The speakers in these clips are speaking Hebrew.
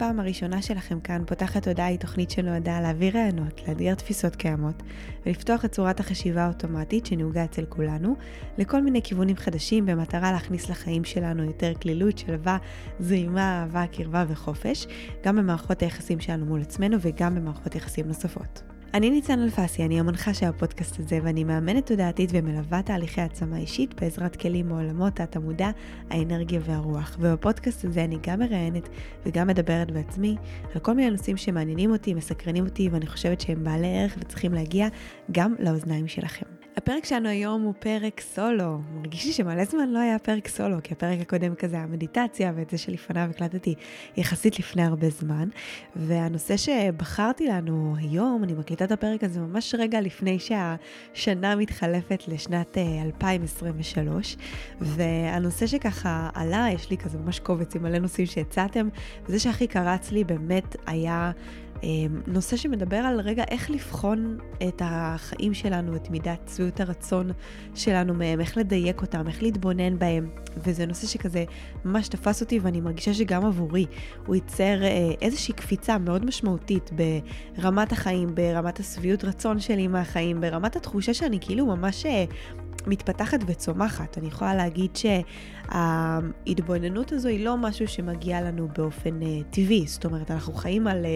הפעם הראשונה שלכם כאן, פותחת הודעה היא תוכנית שנועדה להעביר רעיונות, לאתגר תפיסות קיימות, ולפתוח את צורת החשיבה האוטומטית שנהוגה אצל כולנו, לכל מיני כיוונים חדשים במטרה להכניס לחיים שלנו יותר כלילות, שלווה, זרימה, אהבה, קרבה וחופש, גם במערכות היחסים שלנו מול עצמנו וגם במערכות יחסים נוספות. אני ניצן אלפסי, אני המנחה של הפודקאסט הזה ואני מאמנת תודעתית ומלווה תהליכי העצמה אישית בעזרת כלים מעולמות התת-המודע, האנרגיה והרוח. ובפודקאסט הזה אני גם מראיינת וגם מדברת בעצמי על כל מיני נושאים שמעניינים אותי, מסקרנים אותי ואני חושבת שהם בעלי ערך וצריכים להגיע גם לאוזניים שלכם. הפרק שלנו היום הוא פרק סולו. מרגיש לי שמלא זמן לא היה פרק סולו, כי הפרק הקודם כזה היה מדיטציה, ואת זה שלפניו הקלטתי יחסית לפני הרבה זמן. והנושא שבחרתי לנו היום, אני מקליטה את הפרק הזה ממש רגע לפני שהשנה מתחלפת לשנת 2023, אה, והנושא שככה עלה, יש לי כזה ממש קובץ עם מלא נושאים שהצעתם, וזה שהכי קרץ לי באמת היה... אמ, נושא שמדבר על רגע איך לבחון את החיים שלנו, את מידת שביעות הרצון שלנו מהם, איך לדייק אותם, איך להתבונן בהם. וזה נושא שכזה ממש תפס אותי ואני מרגישה שגם עבורי הוא ייצר אה, איזושהי קפיצה מאוד משמעותית ברמת החיים, ברמת השביעות רצון שלי מהחיים, ברמת התחושה שאני כאילו ממש אה, מתפתחת וצומחת. אני יכולה להגיד שההתבוננות הזו היא לא משהו שמגיע לנו באופן uh, טבעי, זאת אומרת, אנחנו חיים על uh,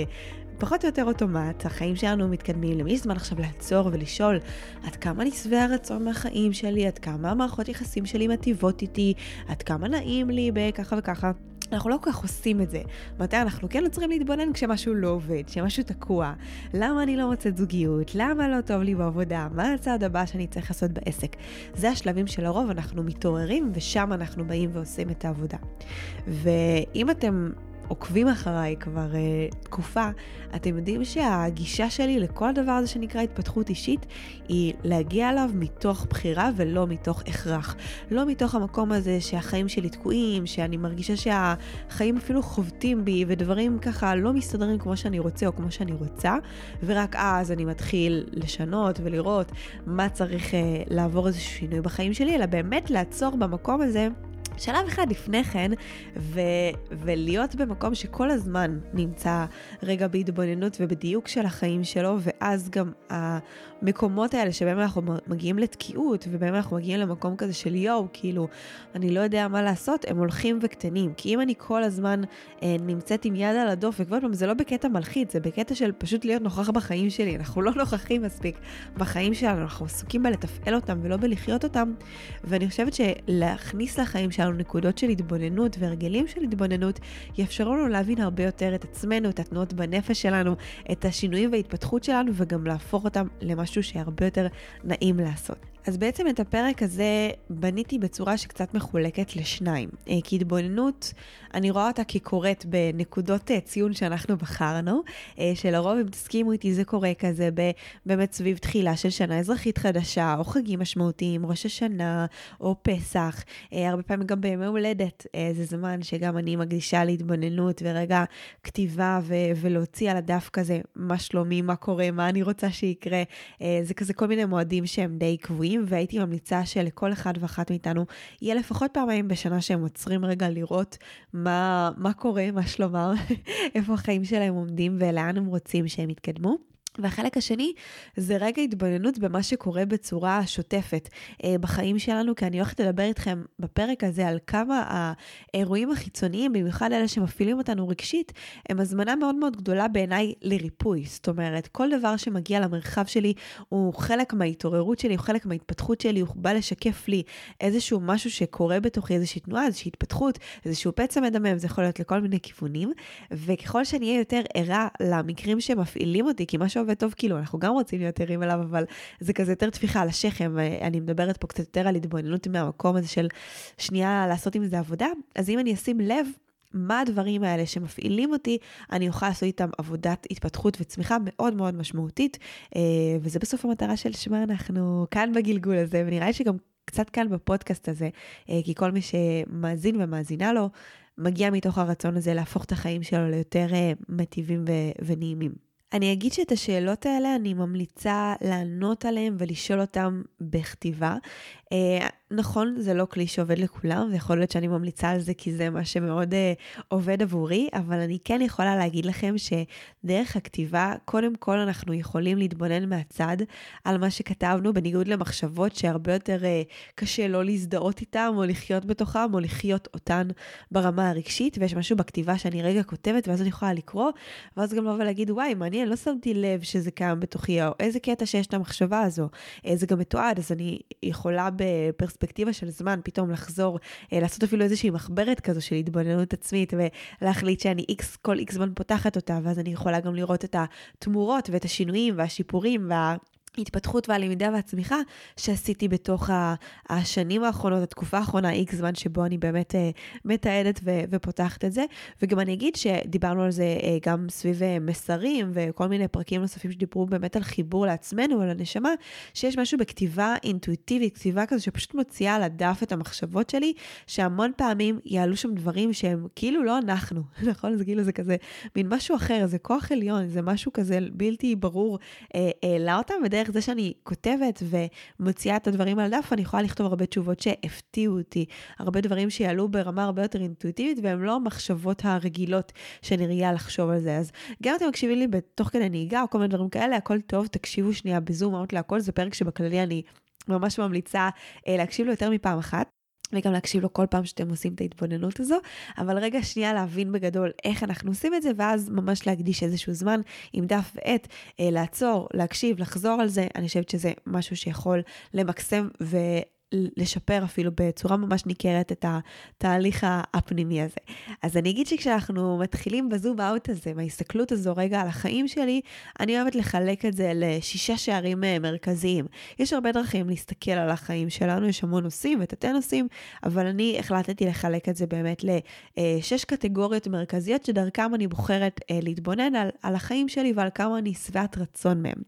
פחות או יותר אוטומט, החיים שלנו מתקדמים, למי יש זמן עכשיו לעצור ולשאול עד כמה אני שבע רצון מהחיים שלי, עד כמה המערכות יחסים שלי מטיבות איתי, עד כמה נעים לי בככה וככה. אנחנו לא כל כך עושים את זה. מתי אנחנו כן עוצרים להתבונן כשמשהו לא עובד, כשמשהו תקוע. למה אני לא מוצאת זוגיות? למה לא טוב לי בעבודה? מה הצעד הבא שאני צריך לעשות בעסק? זה השלבים שלרוב אנחנו מתעוררים ושם אנחנו באים ועושים את העבודה. ואם אתם עוקבים אחריי כבר uh, תקופה, אתם יודעים שהגישה שלי לכל הדבר הזה שנקרא התפתחות אישית, היא להגיע אליו מתוך בחירה ולא מתוך הכרח. לא מתוך המקום הזה שהחיים שלי תקועים, שאני מרגישה שהחיים אפילו חובטים בי ודברים ככה לא מסתדרים כמו שאני רוצה או כמו שאני רוצה, ורק אז אני מתחיל לשנות ולראות מה צריך uh, לעבור איזשהו שינוי בחיים שלי, אלא באמת לעצור במקום הזה. שלב אחד לפני כן, ו- ולהיות במקום שכל הזמן נמצא רגע בהתבוננות ובדיוק של החיים שלו, ואז גם המקומות האלה שבהם אנחנו מגיעים לתקיעות, ובהם אנחנו מגיעים למקום כזה של יואו, כאילו, אני לא יודע מה לעשות, הם הולכים וקטנים. כי אם אני כל הזמן אה, נמצאת עם יד על הדופק, ועוד פעם, זה לא בקטע מלחיץ, זה בקטע של פשוט להיות נוכח בחיים שלי. אנחנו לא נוכחים מספיק בחיים שלנו, אנחנו עסוקים בלתפעל אותם ולא בלחיות אותם, ואני חושבת שלהכניס לחיים שלנו נקודות של התבוננות והרגלים של התבוננות, יאפשרו לנו להבין הרבה יותר את עצמנו, את התנועות בנפש שלנו, את השינויים וההתפתחות שלנו, וגם להפוך אותם למשהו שהרבה יותר נעים לעשות. אז בעצם את הפרק הזה בניתי בצורה שקצת מחולקת לשניים. אה, כי התבוננות, אני רואה אותה כקורית בנקודות אה, ציון שאנחנו בחרנו, אה, שלרוב אם תסכימו איתי זה קורה כזה באמת סביב תחילה של שנה אזרחית חדשה, או חגים משמעותיים, ראש השנה, או פסח, הרבה פעמים גם בימי הולדת, זה זמן שגם אני מקדישה להתבוננות ורגע כתיבה ו- ולהוציא על הדף כזה מה שלומי, מה קורה, מה אני רוצה שיקרה, זה כזה כל מיני מועדים שהם די קבועים. פעמים, והייתי ממליצה שלכל אחד ואחת מאיתנו יהיה לפחות פעמיים בשנה שהם עוצרים רגע לראות מה, מה קורה, מה שלומם, איפה החיים שלהם עומדים ולאן הם רוצים שהם יתקדמו. והחלק השני זה רגע התבוננות במה שקורה בצורה שוטפת אה, בחיים שלנו, כי אני הולכת לדבר איתכם בפרק הזה על כמה האירועים החיצוניים, במיוחד אלה שמפעילים אותנו רגשית, הם הזמנה מאוד מאוד גדולה בעיניי לריפוי. זאת אומרת, כל דבר שמגיע למרחב שלי הוא חלק מההתעוררות שלי, הוא חלק מההתפתחות שלי, הוא בא לשקף לי איזשהו משהו שקורה בתוכי, איזושהי תנועה, איזושהי התפתחות, איזשהו פצע מדמם, זה יכול להיות לכל מיני כיוונים, וככל שאני אהיה יותר ערה למקרים שמפעילים אותי, כי משהו טוב, כאילו, אנחנו גם רוצים להיות ערים אליו, אבל זה כזה יותר טפיחה על השכם, אני מדברת פה קצת יותר על התבוננות מהמקום הזה של שנייה לעשות עם זה עבודה, אז אם אני אשים לב, מה הדברים האלה שמפעילים אותי, אני אוכל לעשות איתם עבודת התפתחות וצמיחה מאוד מאוד משמעותית, אה, וזה בסוף המטרה של שמה אנחנו כאן בגלגול הזה, ונראה לי שגם קצת כאן בפודקאסט הזה, אה, כי כל מי שמאזין ומאזינה לו, מגיע מתוך הרצון הזה להפוך את החיים שלו ליותר אה, מטיבים ונעימים. אני אגיד שאת השאלות האלה אני ממליצה לענות עליהן ולשאול אותן בכתיבה. אה, נכון, זה לא כלי שעובד לכולם, ויכול להיות שאני ממליצה על זה כי זה מה שמאוד אה, עובד עבורי, אבל אני כן יכולה להגיד לכם שדרך הכתיבה, קודם כל אנחנו יכולים להתבונן מהצד על מה שכתבנו, בניגוד למחשבות שהרבה יותר אה, קשה לא להזדהות איתן, או לחיות בתוכן, או לחיות אותן ברמה הרגשית, ויש משהו בכתיבה שאני רגע כותבת, ואז אני יכולה לקרוא, ואז גם לבוא ולהגיד, וואי, מעניין, לא שמתי לב שזה קיים בתוכי, או איזה קטע שיש את המחשבה הזו. זה גם מתועד, אז אני יכולה בפרספקטיבה של זמן פתאום לחזור, אה, לעשות אפילו איזושהי מחברת כזו של התבוננות עצמית, ולהחליט שאני איקס, כל איקס זמן פותחת אותה, ואז אני יכולה גם לראות את התמורות ואת השינויים והשיפורים וה... ההתפתחות והלמידה והצמיחה שעשיתי בתוך השנים האחרונות, התקופה האחרונה, איקס זמן שבו אני באמת אה, מתעדת ופותחת את זה. וגם אני אגיד שדיברנו על זה אה, גם סביב אה, מסרים וכל מיני פרקים נוספים שדיברו באמת על חיבור לעצמנו, על הנשמה, שיש משהו בכתיבה אינטואיטיבית, כתיבה כזו שפשוט מוציאה על הדף את המחשבות שלי, שהמון פעמים יעלו שם דברים שהם כאילו לא אנחנו, נכון? זה כאילו זה כזה מין משהו אחר, זה כוח עליון, זה משהו כזה בלתי ברור, העלה אותם, ודרך דרך זה שאני כותבת ומוציאה את הדברים על דף, אני יכולה לכתוב הרבה תשובות שהפתיעו אותי, הרבה דברים שיעלו ברמה הרבה יותר אינטואיטיבית, והם לא המחשבות הרגילות שאני רגילה לחשוב על זה. אז גם אם אתם מקשיבים לי בתוך כדי נהיגה או כל מיני דברים כאלה, הכל טוב, תקשיבו שנייה בזום אאוט להכל, זה פרק שבכללי אני ממש ממליצה אה, להקשיב לו יותר מפעם אחת. וגם להקשיב לו כל פעם שאתם עושים את ההתבוננות הזו, אבל רגע שנייה להבין בגדול איך אנחנו עושים את זה, ואז ממש להקדיש איזשהו זמן עם דף ועט, אה, לעצור, להקשיב, לחזור על זה, אני חושבת שזה משהו שיכול למקסם ו... לשפר אפילו בצורה ממש ניכרת את התהליך הפנימי הזה. אז אני אגיד שכשאנחנו מתחילים בזום אאוט הזה, מההסתכלות הזו רגע על החיים שלי, אני אוהבת לחלק את זה לשישה שערים אה, מרכזיים. יש הרבה דרכים להסתכל על החיים שלנו, יש המון נושאים ותתי נושאים, אבל אני החלטתי לחלק את זה באמת לשש קטגוריות מרכזיות שדרכם אני בוחרת אה, להתבונן על, על החיים שלי ועל כמה אני שבעת רצון מהם.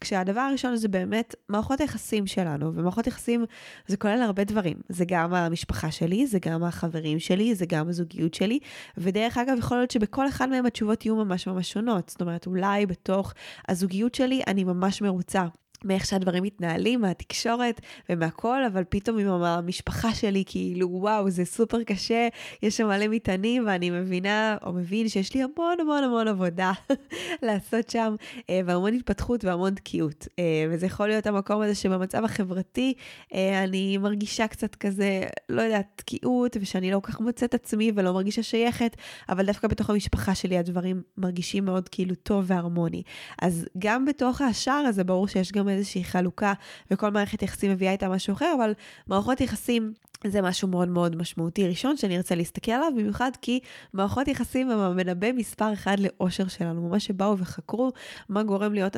כשהדבר הראשון זה באמת מערכות היחסים שלנו, ומערכות יחסים זה כולל הרבה דברים. זה גם המשפחה שלי, זה גם החברים שלי, זה גם הזוגיות שלי, ודרך אגב, יכול להיות שבכל אחד מהם התשובות יהיו ממש ממש שונות. זאת אומרת, אולי בתוך הזוגיות שלי אני ממש מרוצה מאיך שהדברים מתנהלים, מהתקשורת ומהכל, אבל פתאום עם המשפחה שלי, כאילו, וואו, זה סופר קשה, יש שם מלא מטענים, ואני מבינה, או מבין שיש לי המון המון המון עבודה לעשות שם, אה, והמון התפתחות והמון תקיעות. אה, וזה יכול להיות המקום הזה שבמצב החברתי, אה, אני מרגישה קצת כזה, לא יודעת, תקיעות, ושאני לא כל כך מוצאת עצמי ולא מרגישה שייכת, אבל דווקא בתוך המשפחה שלי הדברים מרגישים מאוד כאילו טוב והרמוני. אז גם בתוך השער הזה, ברור שיש גם איזושהי חלוקה, וכל מערכת יחסים מביאה איתה משהו אחר, אבל מערכות יחסים זה משהו מאוד מאוד משמעותי. ראשון שאני ארצה להסתכל עליו, במיוחד כי מערכות יחסים הם המנבא מספר אחד לאושר שלנו, ממש שבאו וחקרו מה גורם להיות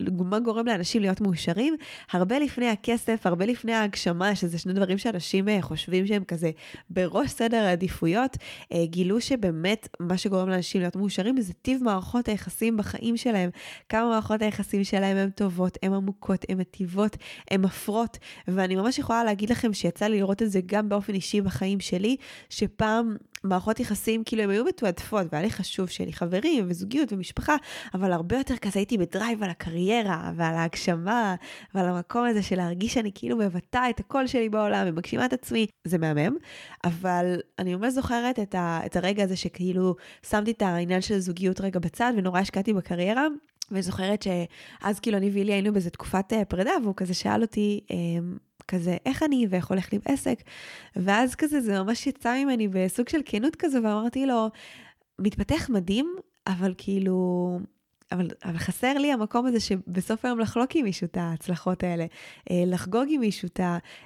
מה גורם לאנשים להיות מאושרים? הרבה לפני הכסף, הרבה לפני ההגשמה, שזה שני דברים שאנשים אה, חושבים שהם כזה בראש סדר העדיפויות, אה, גילו שבאמת מה שגורם לאנשים להיות מאושרים זה טיב מערכות היחסים בחיים שלהם. כמה מערכות היחסים שלהם הן טובות, הן עמוקות, הן מטיבות, הן מפרות, ואני ממש יכולה להגיד לכם שיצא לי לראות את זה גם באופן אישי בחיים שלי, שפעם מערכות יחסים, כאילו הם היו מתועדפות, והיה לי חשוב שיהיה לי חברים וזוגיות ומשפחה, אבל הרבה יותר כזה הייתי ב drive על הקריירה ועל ההגשמה ועל המקום הזה של להרגיש שאני כאילו מבטאה את הקול שלי בעולם ומגשימה את עצמי, זה מהמם, אבל אני ממש זוכרת את, ה, את הרגע הזה שכאילו שמתי את העניין של זוגיות רגע בצד ונורא השקעתי בקריירה. ואני זוכרת שאז כאילו אני ואילי היינו באיזה תקופת אה, פרידה, והוא כזה שאל אותי, אמ, כזה, איך אני ואיך הולך לי בעסק? ואז כזה, זה ממש יצא ממני בסוג של כנות כזו, ואמרתי לו, מתפתח מדהים, אבל כאילו, אבל, אבל חסר לי המקום הזה שבסוף היום לחלוק עם מישהו את ההצלחות האלה, אה, לחגוג עם מישהו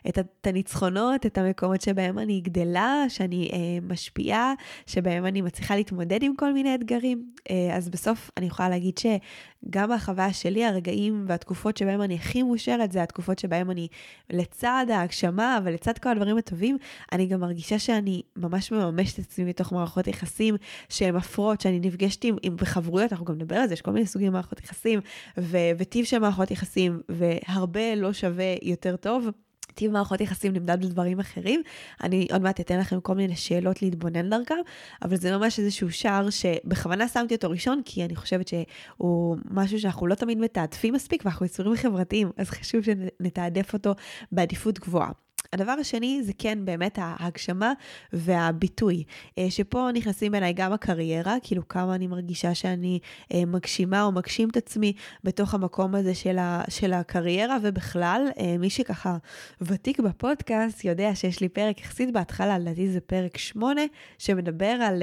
את, את, הניצחונות, את המקומות שבהם אני גדלה, שאני אה, משפיעה, שבהם אני מצליחה להתמודד עם כל מיני אתגרים. אה, אז בסוף אני יכולה להגיד שגם בחוויה שלי, הרגעים והתקופות שבהם אני הכי מאושרת, זה התקופות שבהם אני לצד ההגשמה ולצד כל הדברים הטובים, אני גם מרגישה שאני ממש מממשת את עצמי מתוך מערכות יחסים שהן מפרות, שאני נפגשת עם, עם בחברויות, אנחנו גם נדבר על זה, יש כל מיני סוגים מערכות יחסים, ו- וטיב של מערכות יחסים, והרבה לא שווה יותר טוב. טיב מערכות יחסים נמדד בדברים אחרים. אני עוד מעט אתן לכם כל מיני שאלות להתבונן דרכם, אבל זה ממש איזשהו שער שבכוונה שמתי אותו ראשון, כי אני חושבת שהוא משהו שאנחנו לא תמיד מתעדפים מספיק, ואנחנו יצורים חברתיים, אז חשוב שנתעדף אותו בעדיפות גבוהה. הדבר השני זה כן באמת ההגשמה והביטוי, אה, שפה נכנסים אליי גם הקריירה, כאילו כמה אני מרגישה שאני אה, מגשימה או מגשים את עצמי בתוך המקום הזה של, ה, של הקריירה, ובכלל, אה, מי שככה ותיק בפודקאסט יודע שיש לי פרק יחסית בהתחלה, לדעתי זה פרק 8, שמדבר על...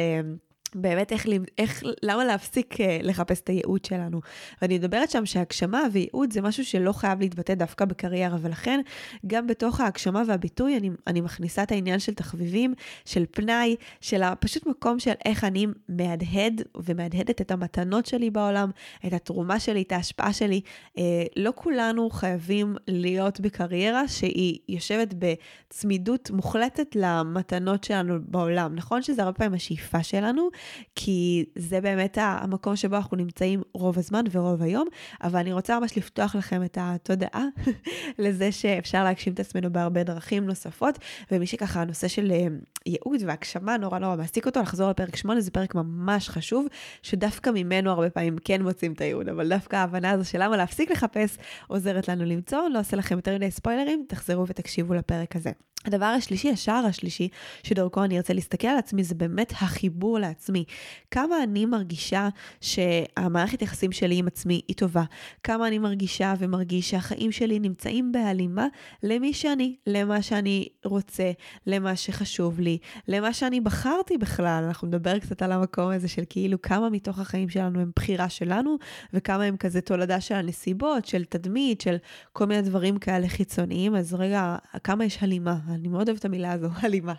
באמת איך, איך, למה להפסיק uh, לחפש את הייעוד שלנו. ואני מדברת שם שהגשמה וייעוד זה משהו שלא חייב להתבטא דווקא בקריירה, ולכן גם בתוך ההגשמה והביטוי אני, אני מכניסה את העניין של תחביבים, של פנאי, של פשוט מקום של איך אני מהדהד ומהדהדת את המתנות שלי בעולם, את התרומה שלי, את ההשפעה שלי. Uh, לא כולנו חייבים להיות בקריירה שהיא יושבת בצמידות מוחלטת למתנות שלנו בעולם. נכון שזה הרבה פעמים השאיפה שלנו, כי זה באמת המקום שבו אנחנו נמצאים רוב הזמן ורוב היום, אבל אני רוצה ממש לפתוח לכם את התודעה לזה שאפשר להגשים את עצמנו בהרבה דרכים נוספות, ומי שככה הנושא של אה, ייעוד והגשמה נורא נורא מעסיק אותו, לחזור לפרק 8 זה פרק ממש חשוב, שדווקא ממנו הרבה פעמים כן מוצאים את הייעוד, אבל דווקא ההבנה הזו של למה להפסיק לחפש עוזרת לנו למצוא, לא עושה לכם יותר מדי ספוילרים, תחזרו ותקשיבו לפרק הזה. הדבר השלישי, השער השלישי, שדרכו אני ארצה להסתכל על עצמי, זה באמת החיבור לעצמי. כמה אני מרגישה שהמערכת יחסים שלי עם עצמי היא טובה. כמה אני מרגישה ומרגיש שהחיים שלי נמצאים בהלימה למי שאני, למה שאני רוצה, למה שחשוב לי, למה שאני בחרתי בכלל. אנחנו נדבר קצת על המקום הזה של כאילו כמה מתוך החיים שלנו הם בחירה שלנו, וכמה הם כזה תולדה של הנסיבות, של תדמית, של כל מיני דברים כאלה חיצוניים. אז רגע, כמה יש הלימה? אני מאוד אוהבת את המילה הזו, הלימה.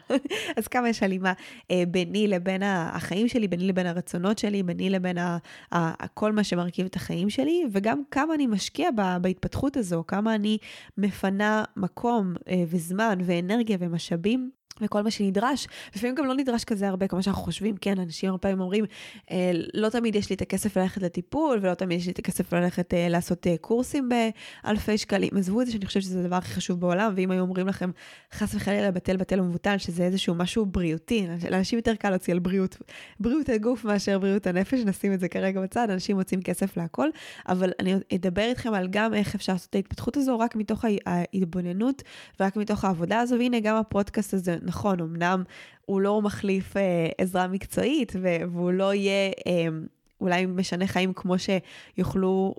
אז כמה יש הלימה אה, ביני לבין החיים שלי, ביני לבין הרצונות שלי, ביני לבין ה, ה, כל מה שמרכיב את החיים שלי, וגם כמה אני משקיע בה, בהתפתחות הזו, כמה אני מפנה מקום אה, וזמן ואנרגיה ומשאבים וכל מה שנדרש, לפעמים גם לא נדרש כזה הרבה כמו שאנחנו חושבים, כן, אנשים הרבה פעמים אומרים, אה, לא תמיד יש לי את הכסף ללכת לטיפול, ולא תמיד יש לי את הכסף ללכת אה, לעשות אה, קורסים באלפי שקלים, עזבו את זה שאני חושבת שזה הדבר הכי חשוב בעולם, ואם היו אומרים לכם, חס וחלילה בטל בטל ומבוטל, שזה איזשהו משהו בריאותי, לאנשים יותר קל להוציא על בריאות, בריאות הגוף מאשר בריאות הנפש, נשים את זה כרגע בצד, אנשים מוצאים כסף להכל, אבל אני אדבר איתכם על גם איך אפשר לעשות את ההתפתחות הזו, רק מתוך ההתבוננות, ורק מתוך העבודה הזו, והנה גם הפודקאסט הזה נכון, אמנם הוא לא מחליף אה, עזרה מקצועית, והוא לא יהיה... אה, אולי משנה חיים כמו שיוכלו,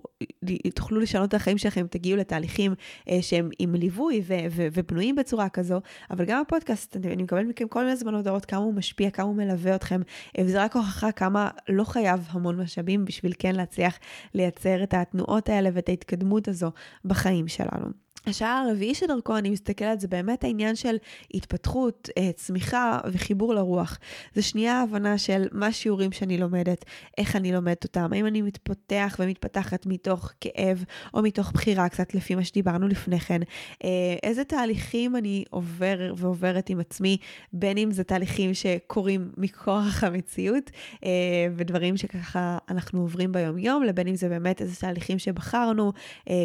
תוכלו לשנות את החיים שלכם, תגיעו לתהליכים אה, שהם עם ליווי ו- ו- ובנויים בצורה כזו, אבל גם הפודקאסט, אני, אני מקבלת מכם כל מיני זמן הודעות כמה הוא משפיע, כמה הוא מלווה אתכם, אה, וזה רק הוכחה כמה לא חייב המון משאבים בשביל כן להצליח לייצר את התנועות האלה ואת ההתקדמות הזו בחיים שלנו. השער הרביעי שדרכו אני מסתכלת זה באמת העניין של התפתחות, אה, צמיחה וחיבור לרוח. זה שנייה ההבנה של מה השיעורים שאני לומדת, איך אני לומדת אותם, האם אני מתפתח ומתפתחת מתוך כאב או מתוך בחירה, קצת לפי מה שדיברנו לפני כן, אה, איזה תהליכים אני עובר ועוברת עם עצמי, בין אם זה תהליכים שקורים מכוח המציאות אה, ודברים שככה אנחנו עוברים ביום יום, לבין אם זה באמת איזה תהליכים שבחרנו,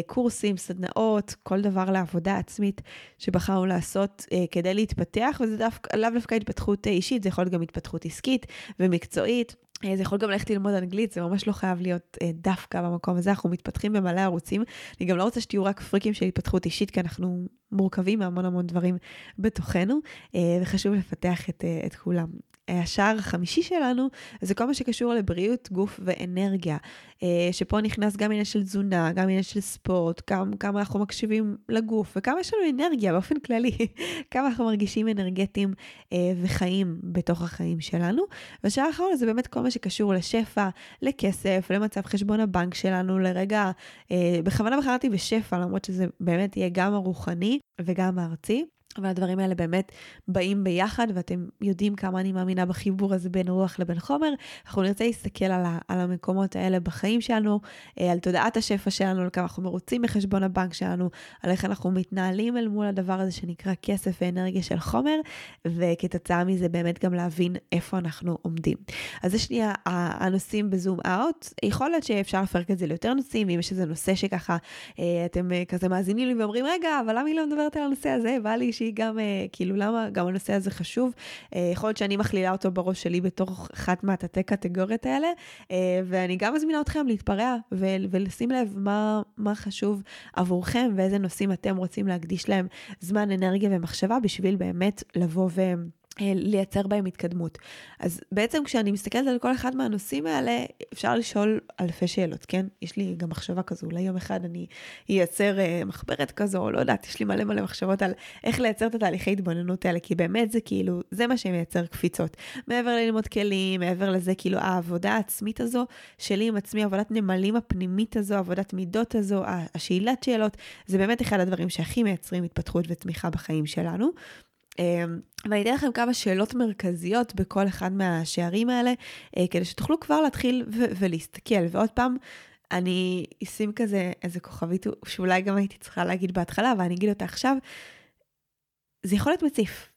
קורסים, סדנאות, כל דבר לעבודה עצמית שבחרנו לעשות אה, כדי להתפתח, וזה דווקא, לאו דווקא התפתחות אישית, זה יכול להיות גם התפתחות עסקית ומקצועית. אה, זה יכול גם ללכת ללמוד אנגלית, זה ממש לא חייב להיות אה, דווקא במקום הזה, אנחנו מתפתחים במלא ערוצים. אני גם לא רוצה שתהיו רק פריקים של התפתחות אישית, כי אנחנו מורכבים מהמון המון דברים בתוכנו, אה, וחשוב לפתח את, אה, את כולם. השער החמישי שלנו זה כל מה שקשור לבריאות גוף ואנרגיה, אה, שפה נכנס גם עניין של תזונה, גם עניין של ספורט, כמה, כמה אנחנו מקשיבים לגוף וכמה יש לנו אנרגיה באופן כללי, כמה אנחנו מרגישים אנרגטיים אה, וחיים בתוך החיים שלנו. והשער האחרון זה באמת כל מה שקשור לשפע, לכסף, למצב חשבון הבנק שלנו, לרגע, אה, בכוונה בחרתי בשפע, למרות שזה באמת יהיה גם הרוחני וגם הארצי. והדברים האלה באמת באים ביחד, ואתם יודעים כמה אני מאמינה בחיבור הזה בין רוח לבין חומר. אנחנו נרצה להסתכל על, ה, על המקומות האלה בחיים שלנו, אה, על תודעת השפע שלנו, על כמה אנחנו מרוצים מחשבון הבנק שלנו, על איך אנחנו מתנהלים אל מול הדבר הזה שנקרא כסף ואנרגיה של חומר, וכתוצאה מזה באמת גם להבין איפה אנחנו עומדים. אז זה שנייה הנושאים בזום אאוט. יכול להיות שאפשר לפרק את זה ליותר נושאים, אם יש איזה נושא שככה אה, אתם אה, כזה מאזינים לי ואומרים, רגע, אבל למה היא לא מדברת על הנושא הזה? בא לי שהיא גם, אה, כאילו, למה גם הנושא הזה חשוב? אה, יכול להיות שאני מכלילה אותו בראש שלי בתור אחת מהתתי קטגוריות האלה, אה, ואני גם מזמינה אתכם להתפרע ולשים לב מה, מה חשוב עבורכם ואיזה נושאים אתם רוצים להקדיש להם זמן, אנרגיה ומחשבה בשביל באמת לבוא ו... אה, לייצר בהם התקדמות. אז בעצם כשאני מסתכלת על כל אחד מהנושאים האלה, אפשר לשאול אלפי שאלות, כן? יש לי גם מחשבה כזו, אולי יום אחד אני אייצר uh, מחברת כזו, או לא יודעת, יש לי מלא מלא מחשבות על איך לייצר את התהליכי התבוננות האלה, כי באמת זה כאילו, זה מה שמייצר קפיצות. מעבר ללמוד כלים, מעבר לזה, כאילו העבודה העצמית הזו שלי עם עצמי, עבודת נמלים הפנימית הזו, עבודת מידות הזו, השאלת שאלות, זה באמת אחד הדברים שהכי מייצרים התפתחות וצמיחה בחיים שלנו. אמ, ואני אתן לכם כמה שאלות מרכזיות בכל אחד מהשערים האלה, אה, כדי שתוכלו כבר להתחיל ו- ולהסתכל. ועוד פעם, אני אשים כזה איזה כוכבית שאולי גם הייתי צריכה להגיד בהתחלה, אבל אני אגיד אותה עכשיו. זה יכול להיות מציף.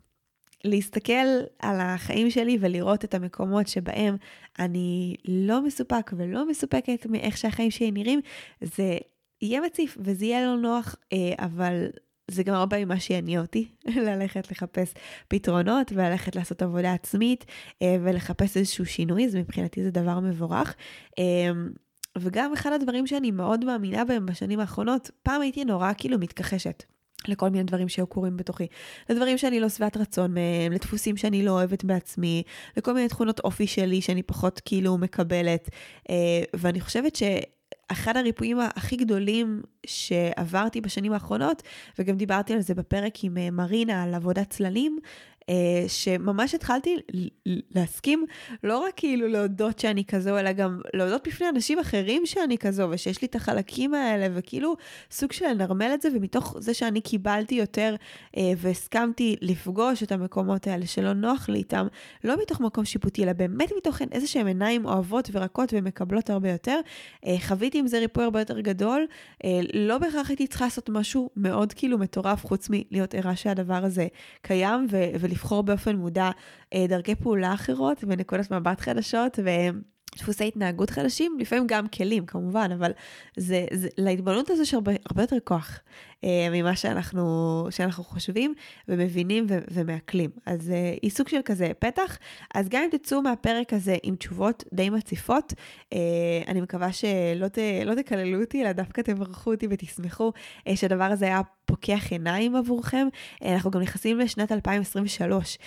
להסתכל על החיים שלי ולראות את המקומות שבהם אני לא מסופק ולא מסופקת מאיך שהחיים שלי נראים, זה יהיה מציף וזה יהיה לא נוח, אה, אבל זה גם הרבה ממה שיניע אותי, ללכת לחפש פתרונות וללכת לעשות עבודה עצמית אה, ולחפש איזשהו שינוי, אז מבחינתי זה דבר מבורך. אה, וגם אחד הדברים שאני מאוד מאמינה בהם בשנים האחרונות, פעם הייתי נורא כאילו מתכחשת. לכל מיני דברים שהיו קורים בתוכי, לדברים שאני לא שבעת רצון מהם, לדפוסים שאני לא אוהבת בעצמי, לכל מיני תכונות אופי שלי שאני פחות כאילו מקבלת. אה, ואני חושבת ש... אחד הריפויים הכי גדולים שעברתי בשנים האחרונות, וגם דיברתי על זה בפרק עם אה, מרינה על עבודת צללים, שממש התחלתי להסכים לא רק כאילו להודות שאני כזו, אלא גם להודות בפני אנשים אחרים שאני כזו, ושיש לי את החלקים האלה, וכאילו סוג של לנרמל את זה, ומתוך זה שאני קיבלתי יותר אה, והסכמתי לפגוש את המקומות האלה שלא נוח לי איתם, לא מתוך מקום שיפוטי, אלא באמת מתוך איזה שהם עיניים אוהבות ורקות ומקבלות הרבה יותר, אה, חוויתי עם זה ריפוי הרבה יותר גדול, לא בהכרח הייתי צריכה לעשות משהו מאוד כאילו מטורף, חוץ מלהיות ערה שהדבר הזה קיים, ו- ולבחור באופן מודע אה, דרכי פעולה אחרות ונקודות מבט חדשות ודפוסי התנהגות חדשים, לפעמים גם כלים כמובן, אבל זה, זה, להתבוננות הזו יש הרבה, הרבה יותר כוח. אה, ממה שאנחנו, שאנחנו חושבים ומבינים ו- ומעכלים. אז אה, היא סוג של כזה פתח. אז גם אם תצאו מהפרק הזה עם תשובות די מציפות, אה, אני מקווה שלא ת, לא תקללו אותי, אלא דווקא תברכו אותי ותשמחו שהדבר הזה היה פוקח עיניים עבורכם. אנחנו גם נכנסים לשנת 2023,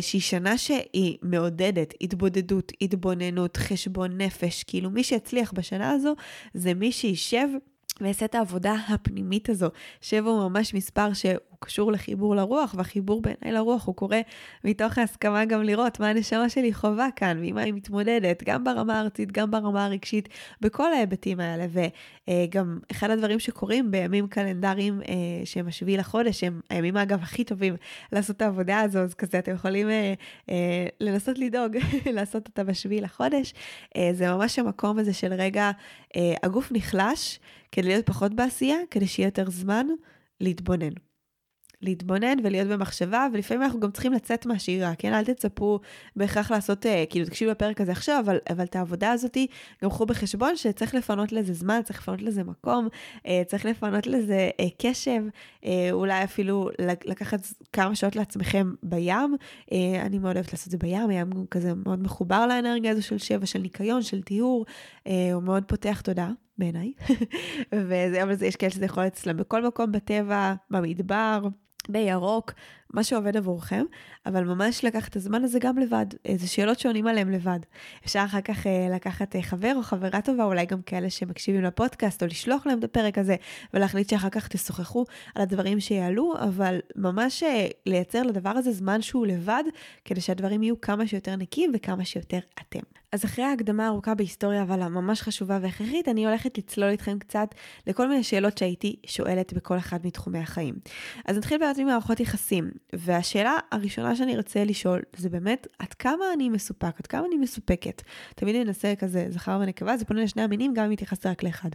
שהיא שנה שהיא מעודדת התבודדות, התבוננות, חשבון נפש. כאילו מי שהצליח בשנה הזו זה מי שישב ואעשה את העבודה הפנימית הזו. שבע הוא ממש מספר שהוא קשור לחיבור לרוח, והחיבור בעיניי לרוח הוא קורה מתוך ההסכמה גם לראות מה הנשמה שלי חווה כאן, ועם מה היא מתמודדת, גם ברמה הארצית, גם ברמה הרגשית, בכל ההיבטים האלה. וגם אחד הדברים שקורים בימים קלנדריים אה, שהם השביעי לחודש, הם הימים אגב הכי טובים לעשות את העבודה הזו, אז כזה אתם יכולים אה, אה, לנסות לדאוג לעשות אותה בשביעי לחודש. זה ממש המקום הזה של רגע, הגוף נחלש. כדי להיות פחות בעשייה, כדי שיהיה יותר זמן להתבונן. להתבונן ולהיות במחשבה, ולפעמים אנחנו גם צריכים לצאת מהשגרה, כן? אל תצפו בהכרח לעשות, אה, כאילו, תקשיבו בפרק הזה עכשיו, אבל, אבל את העבודה הזאתי, גם קחו בחשבון שצריך לפנות לזה זמן, צריך לפנות לזה מקום, אה, צריך לפנות לזה אה, קשב, אולי אפילו לקחת כמה שעות לעצמכם בים. אני מאוד אוהבת לעשות את זה בים, הים כזה מאוד מחובר לאנרגיה הזו של שבע, של ניקיון, של טיהור, הוא מאוד פותח תודה. בעיניי, אבל זה, יש כאלה שזה יכול להיות אצלם בכל מקום בטבע, במדבר, בירוק, מה שעובד עבורכם, אבל ממש לקחת את הזמן הזה גם לבד, איזה שאלות שעונים עליהן לבד. אפשר אחר כך אה, לקחת אה, חבר או חברה טובה, אולי גם כאלה שמקשיבים לפודקאסט, או לשלוח להם את הפרק הזה, ולהחליט שאחר כך תשוחחו על הדברים שיעלו, אבל ממש אה, לייצר לדבר הזה זמן שהוא לבד, כדי שהדברים יהיו כמה שיותר נקיים וכמה שיותר אתם. אז אחרי ההקדמה הארוכה בהיסטוריה, אבל הממש חשובה והכרחית, אני הולכת לצלול איתכם קצת לכל מיני שאלות שהייתי שואלת בכל אחד מתחומי החיים. אז נתחיל באמת ממערכות יחסים, והשאלה הראשונה שאני ארצה לשאול, זה באמת, עד כמה אני מסופק, עד כמה אני מסופקת. תמיד אני אנסה כזה, זכר ונקבה, זה פונה לשני המינים, גם אם מתייחס רק לאחד.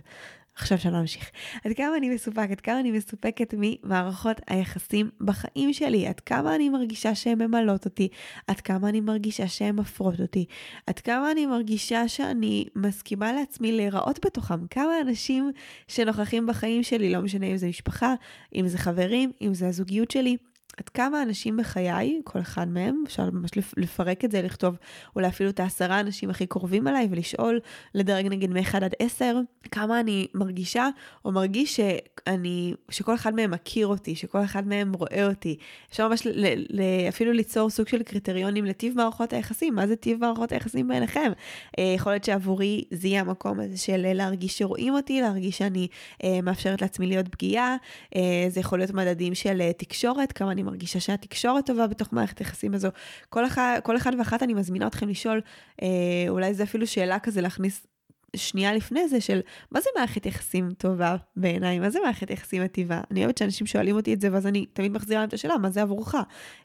עכשיו שאני אמשיך. עד כמה אני מסופקת, עד כמה אני מסופקת ממערכות היחסים בחיים שלי, עד כמה אני מרגישה שהן ממלאות אותי, עד כמה אני מרגישה שהן מפרות אותי, עד כמה אני מרגישה שאני מסכימה לעצמי להיראות בתוכם, כמה אנשים שנוכחים בחיים שלי, לא משנה אם זה משפחה, אם זה חברים, אם זה הזוגיות שלי, עד כמה אנשים בחיי, כל אחד מהם, אפשר ממש לפרק את זה, לכתוב אולי אפילו את העשרה אנשים הכי קרובים אליי ולשאול, לדרג נגיד מ-1 עד 10, כמה אני מרגישה או מרגיש שאני, שכל אחד מהם מכיר אותי, שכל אחד מהם רואה אותי. אפשר ממש ל, ל, אפילו ליצור סוג של קריטריונים לטיב מערכות היחסים, מה זה טיב מערכות היחסים בעיניכם? אה, יכול להיות שעבורי זה יהיה המקום הזה של להרגיש שרואים אותי, להרגיש שאני אה, מאפשרת לעצמי להיות פגיעה, אה, זה יכול להיות מדדים של תקשורת, כמה אני מרגישה שהתקשורת טובה בתוך מערכת היחסים הזו. כל אחד, כל אחד ואחת אני מזמינה אתכם לשאול, אה, אולי זה אפילו שאלה כזה להכניס שנייה לפני זה של מה זה מערכת יחסים טובה בעיניי, מה זה מערכת יחסים מטיבה. אני אוהבת שאנשים שואלים אותי את זה ואז אני תמיד מחזירה להם את השאלה, מה זה עבורך?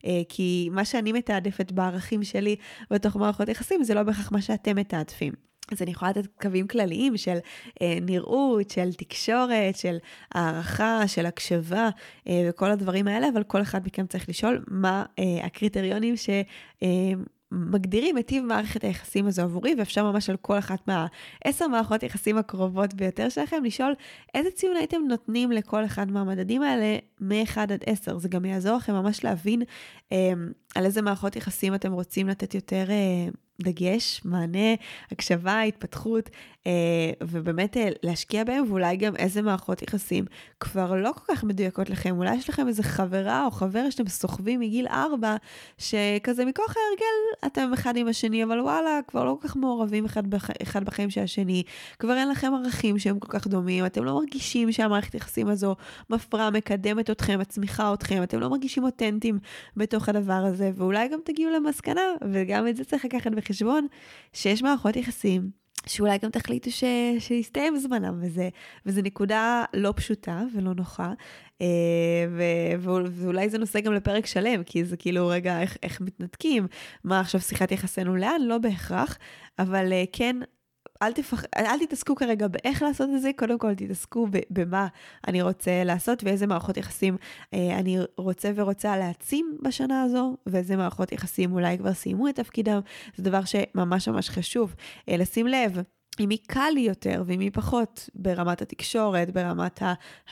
אה, כי מה שאני מתעדפת בערכים שלי בתוך מערכות יחסים זה לא בהכרח מה שאתם מתעדפים. אז אני יכולה לתת קווים כלליים של אה, נראות, של תקשורת, של הערכה, של הקשבה אה, וכל הדברים האלה, אבל כל אחד מכם צריך לשאול מה אה, הקריטריונים ש... אה, מגדירים את טיב מערכת היחסים הזו עבורי, ואפשר ממש על כל אחת מהעשר מערכות יחסים הקרובות ביותר שלכם לשאול איזה ציון הייתם נותנים לכל אחד מהמדדים האלה מ-1 עד 10. זה גם יעזור לכם ממש להבין אה, על איזה מערכות יחסים אתם רוצים לתת יותר אה, דגש, מענה, הקשבה, התפתחות, אה, ובאמת אה, להשקיע בהם, ואולי גם איזה מערכות יחסים כבר לא כל כך מדויקות לכם. אולי יש לכם איזה חברה או חבר שאתם סוחבים מגיל 4, שכזה מכוח ההרגל אתם אחד עם השני, אבל וואלה, כבר לא כל כך מעורבים אחד, בח... אחד בחיים של השני, כבר אין לכם ערכים שהם כל כך דומים, אתם לא מרגישים שהמערכת יחסים הזו מפרה, מקדמת אתכם, מצמיחה אתכם, אתם לא מרגישים אותנטיים בתוך הדבר הזה, ואולי גם תגיעו למסקנה, וגם את זה צריך לקחת בחשבון, שיש מערכות יחסים שאולי גם תחליטו ש... שיסתיים זמנם, וזה, וזה נקודה לא פשוטה ולא נוחה, אה, ו... ואולי זה נושא גם לפרק שלם, כי זה כאילו, רגע, איך, איך מתנתקים, מה עכשיו שיחת יחסינו לאן? לא בהכרח, אבל אה, כן, אל, תפח... אל תתעסקו כרגע באיך לעשות את זה, קודם כל תתעסקו במה אני רוצה לעשות ואיזה מערכות יחסים אה, אני רוצה ורוצה להעצים בשנה הזו, ואיזה מערכות יחסים אולי כבר סיימו את תפקידם. זה דבר שממש ממש חשוב אה, לשים לב. עם מי קל לי יותר ועם מי פחות, ברמת התקשורת, ברמת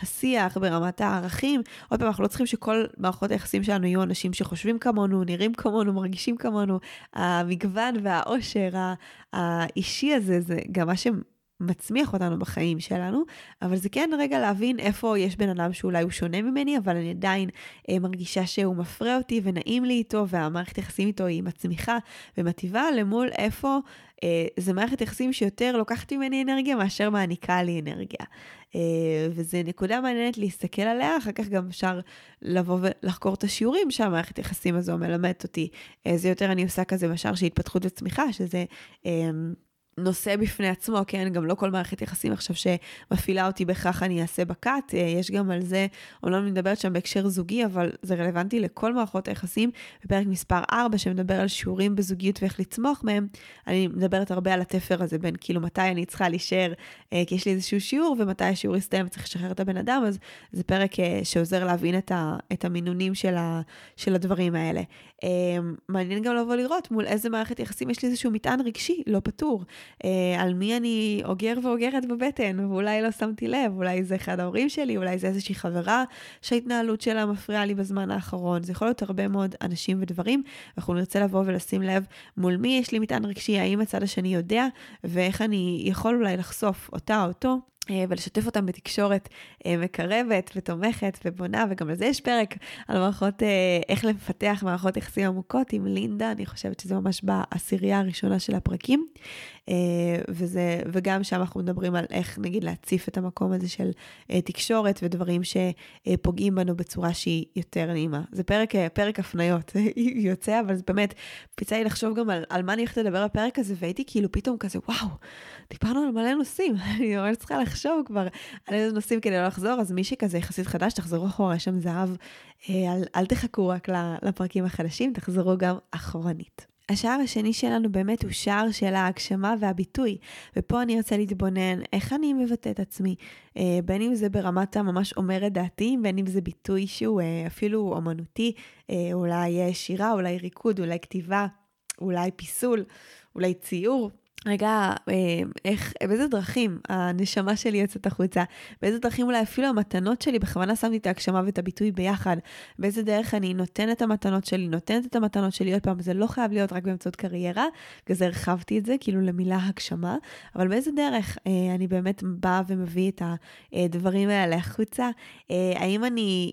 השיח, ברמת הערכים. עוד פעם, אנחנו לא צריכים שכל מערכות היחסים שלנו יהיו אנשים שחושבים כמונו, נראים כמונו, מרגישים כמונו. המגוון והאושר האישי הזה, זה גם מה מצמיח אותנו בחיים שלנו, אבל זה כן רגע להבין איפה יש בן אדם שאולי הוא שונה ממני, אבל אני עדיין אה, מרגישה שהוא מפרה אותי ונעים לי איתו, והמערכת יחסים איתו היא מצמיחה ומטיבה, למול איפה אה, זה מערכת יחסים שיותר לוקחת ממני אנרגיה מאשר מעניקה לי אנרגיה. אה, וזו נקודה מעניינת להסתכל עליה, אחר כך גם אפשר לבוא ולחקור את השיעורים שהמערכת יחסים הזו מלמדת אותי. אה, זה יותר אני עושה כזה בשער של התפתחות וצמיחה, שזה... אה, נושא בפני עצמו, כן? גם לא כל מערכת יחסים עכשיו שמפעילה אותי בכך אני אעשה בקאט, אה, יש גם על זה, אומנם אני מדברת שם בהקשר זוגי, אבל זה רלוונטי לכל מערכות היחסים. בפרק מספר 4, שמדבר על שיעורים בזוגיות ואיך לצמוח מהם, אני מדברת הרבה על התפר הזה בין כאילו מתי אני צריכה להישאר, אה, כי יש לי איזשהו שיעור, ומתי השיעור יסתיים וצריך לשחרר את הבן אדם, אז זה פרק אה, שעוזר להבין את, ה, את המינונים של, ה, של הדברים האלה. מעניין גם לבוא לראות מול איזה מערכת יחסים יש לי איזשהו מטען רגשי לא פתור. אה, על מי אני אוגר ואוגרת בבטן, ואולי לא שמתי לב, אולי זה אחד ההורים שלי, אולי זה איזושהי חברה שההתנהלות שלה מפריעה לי בזמן האחרון. זה יכול להיות הרבה מאוד אנשים ודברים, אנחנו נרצה לבוא ולשים לב מול מי יש לי מטען רגשי, האם הצד השני יודע, ואיך אני יכול אולי לחשוף אותה או אותו ולשתף אותם בתקשורת אה, מקרבת ותומכת ובונה, וגם לזה יש פרק על מערכות, אה, איך לפתח מערכות יחסים עמוקות עם לינדה, אני חושבת שזה ממש בעשירייה הראשונה של הפרקים. וזה, וגם שם אנחנו מדברים על איך נגיד להציף את המקום הזה של תקשורת ודברים שפוגעים בנו בצורה שהיא יותר נעימה. זה פרק, פרק הפניות יוצא, אבל זה באמת, פיצה לי לחשוב גם על, על מה אני הולכת לדבר בפרק הזה, והייתי כאילו פתאום כזה, וואו, דיברנו על מלא נושאים, אני ממש צריכה לחשוב כבר על איזה נושאים כדי לא לחזור, אז מי שכזה יחסית חדש, תחזרו אחורה, יש שם זהב, אה, אל, אל תחכו רק לפרקים החדשים, תחזרו גם אחורנית. השער השני שלנו באמת הוא שער של ההגשמה והביטוי, ופה אני ארצה להתבונן איך אני מבטא את עצמי, אה, בין אם זה ברמת הממש אומר את דעתי, בין אם זה ביטוי שהוא אה, אפילו אומנותי, אולי שירה, אולי ריקוד, אולי כתיבה, אולי פיסול, אולי ציור, רגע, אה, איך, באיזה דרכים הנשמה שלי יוצאת החוצה? באיזה דרכים אולי אפילו המתנות שלי, בכוונה שמתי את ההגשמה ואת הביטוי ביחד. באיזה דרך אני נותנת את המתנות שלי, נותנת את המתנות שלי, עוד פעם, זה לא חייב להיות רק באמצעות קריירה, בגלל זה הרחבתי את זה, כאילו למילה הגשמה, אבל באיזה דרך אה, אני באמת באה ומביא את הדברים האלה החוצה? אה, האם אני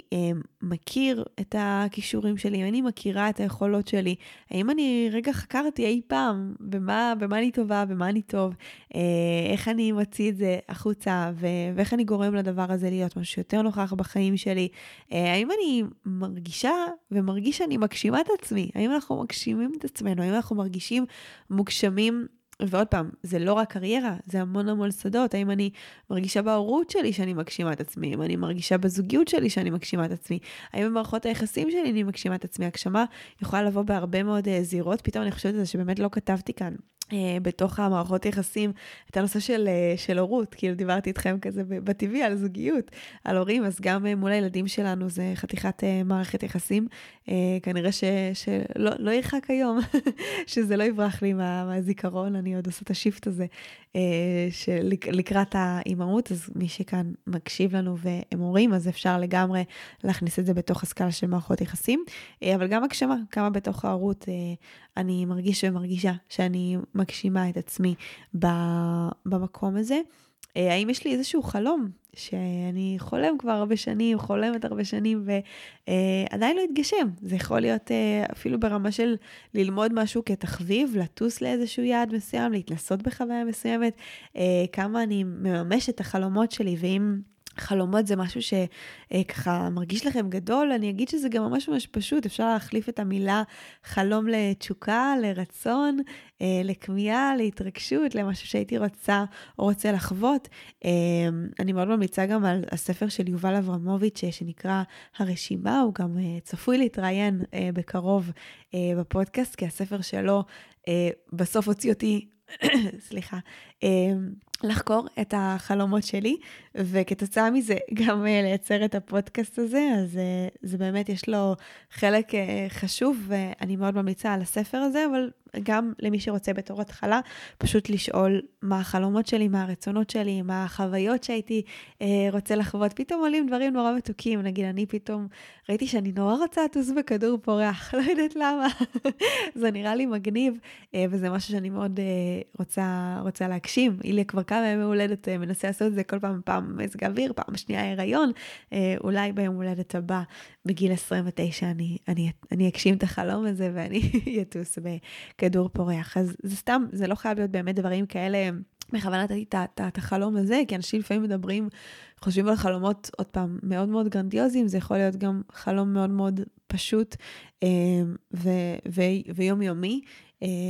מכיר את הכישורים שלי? האם אני מכירה את היכולות שלי? האם אני רגע חקרתי אי פעם במה, במה אני טובה? במה אני טוב, אה, איך אני מוציא את זה החוצה, ו- ואיך אני גורם לדבר הזה להיות משהו יותר נוכח בחיים שלי. אה, האם אני מרגישה ומרגיש שאני מגשימה את עצמי? האם אנחנו מגשימים את עצמנו? האם אנחנו מרגישים מוגשמים? ועוד פעם, זה לא רק קריירה, זה המון המון שדות. האם אני מרגישה בהורות שלי שאני מגשימה את עצמי? האם אני מרגישה בזוגיות שלי שאני מגשימה את עצמי? האם במערכות היחסים שלי אני מגשימה את עצמי? הגשמה יכולה לבוא בהרבה מאוד uh, זירות. פתאום אני חושבת על זה שבאמת לא כתבתי כאן אה, בתוך המערכות יחסים את הנושא של, אה, של הורות, כאילו דיברתי איתכם כזה בטבעי על זוגיות, על הורים, אז גם אה, מול הילדים שלנו זה חתיכת מערכת יחסים. כנראה ש, שלא לא ירחק היום, שזה לא יברח לי מה, מהזיכרון, אני עוד עושה את השיפט הזה של, לקראת האימהות, אז מי שכאן מקשיב לנו והם הורים, אז אפשר לגמרי להכניס את זה בתוך הסקאלה של מערכות יחסים, אבל גם הגשמה, כמה בתוך ההורות אני מרגיש ומרגישה שאני מגשימה את עצמי במקום הזה. אה, האם יש לי איזשהו חלום שאני חולם כבר הרבה שנים, חולמת הרבה שנים ועדיין לא התגשם? זה יכול להיות אה, אפילו ברמה של ללמוד משהו כתחביב, לטוס לאיזשהו יעד מסוים, להתנסות בחוויה מסוימת, אה, כמה אני מממשת את החלומות שלי, ואם... חלומות זה משהו שככה מרגיש לכם גדול, אני אגיד שזה גם ממש ממש פשוט, אפשר להחליף את המילה חלום לתשוקה, לרצון, אה, לכמיהה, להתרגשות, למשהו שהייתי רוצה או רוצה לחוות. אה, אני מאוד ממליצה גם על הספר של יובל אברמוביץ' שנקרא הרשימה, הוא גם אה, צפוי להתראיין בקרוב בפודקאסט, כי הספר שלו בסוף הוציא אותי סליחה, לחקור את החלומות שלי, וכתוצאה מזה גם אה, לייצר את הפודקאסט הזה, אז אה, זה באמת, יש לו חלק אה, חשוב, ואני מאוד ממליצה על הספר הזה, אבל גם למי שרוצה בתור התחלה, פשוט לשאול מה החלומות שלי, מה הרצונות שלי, מה החוויות שהייתי רוצה לחוות. פתאום עולים דברים נורא מתוקים, נגיד אני פתאום ראיתי שאני נורא רוצה לטוס בכדור פורח, לא יודעת למה. זה נראה לי מגניב, וזה משהו שאני מאוד רוצה, רוצה להגשים. איליה כבר כמה ימי הולדת אה, מנסה לעשות את זה כל פעם, פעם מזג אוויר, פעם שנייה הריון, אה, אולי ביום הולדת הבא, בגיל 29, אני, אני, אני אגשים את החלום הזה ואני אטוס בכדור פורח. אז זה סתם, זה לא חייב להיות באמת דברים כאלה. בכוונה נתתי את החלום הזה, כי אנשים לפעמים מדברים, חושבים על חלומות, עוד פעם, מאוד מאוד גרנדיוזיים, זה יכול להיות גם חלום מאוד מאוד פשוט אה, ו- ו- ויומיומי,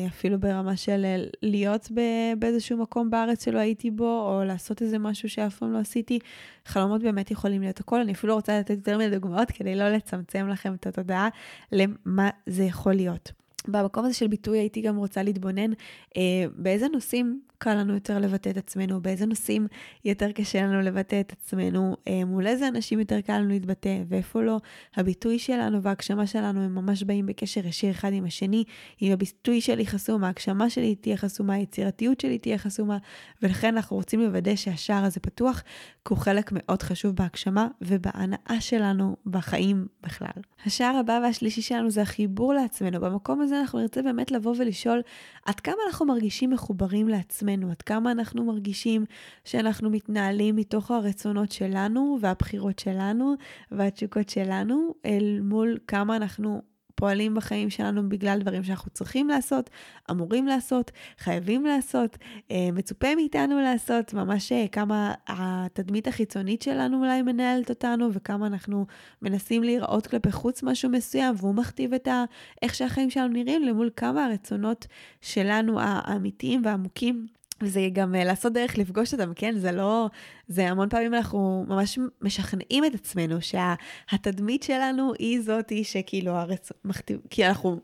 אפילו ברמה של להיות באיזשהו מקום בארץ שלא הייתי בו, או לעשות איזה משהו שאף פעם לא עשיתי. חלומות באמת יכולים להיות הכל. אני אפילו רוצה לתת יותר מיני דוגמאות כדי לא לצמצם לכם את התודעה למה זה יכול להיות. במקום הזה של ביטוי הייתי גם רוצה להתבונן אה, באיזה נושאים קל לנו יותר לבטא את עצמנו, באיזה נושאים יותר קשה לנו לבטא את עצמנו, אה, מול איזה אנשים יותר קל לנו להתבטא, ואיפה לא. הביטוי שלנו וההגשמה שלנו הם ממש באים בקשר ישיר אחד עם השני. אם הביטוי שלי חסום, ההגשמה שלי תהיה חסומה, היצירתיות שלי תהיה חסומה, ולכן אנחנו רוצים לוודא שהשער הזה פתוח, כי הוא חלק מאוד חשוב בהגשמה ובהנאה שלנו בחיים בכלל. השער הבא והשלישי שלנו זה החיבור לעצמנו. במקום הזה אנחנו נרצה באמת לבוא ולשאול עד כמה אנחנו מרגישים מחוברים לעצמנו, עד כמה אנחנו מרגישים שאנחנו מתנהלים מתוך הרצונות שלנו והבחירות שלנו והתשוקות שלנו, אל מול כמה אנחנו פועלים בחיים שלנו בגלל דברים שאנחנו צריכים לעשות, אמורים לעשות, חייבים לעשות, אה, מצופה מאיתנו לעשות, ממש אה, כמה התדמית החיצונית שלנו אולי מנהלת אותנו, וכמה אנחנו מנסים להיראות כלפי חוץ משהו מסוים, והוא מכתיב את ה... איך שהחיים שלנו נראים, למול כמה הרצונות שלנו האמיתיים והעמוקים וזה גם uh, לעשות דרך לפגוש אותם, כן? זה לא... זה המון פעמים אנחנו ממש משכנעים את עצמנו שהתדמית שה, שלנו היא זאתי שכאילו הרצ... מכתיב... כי אנחנו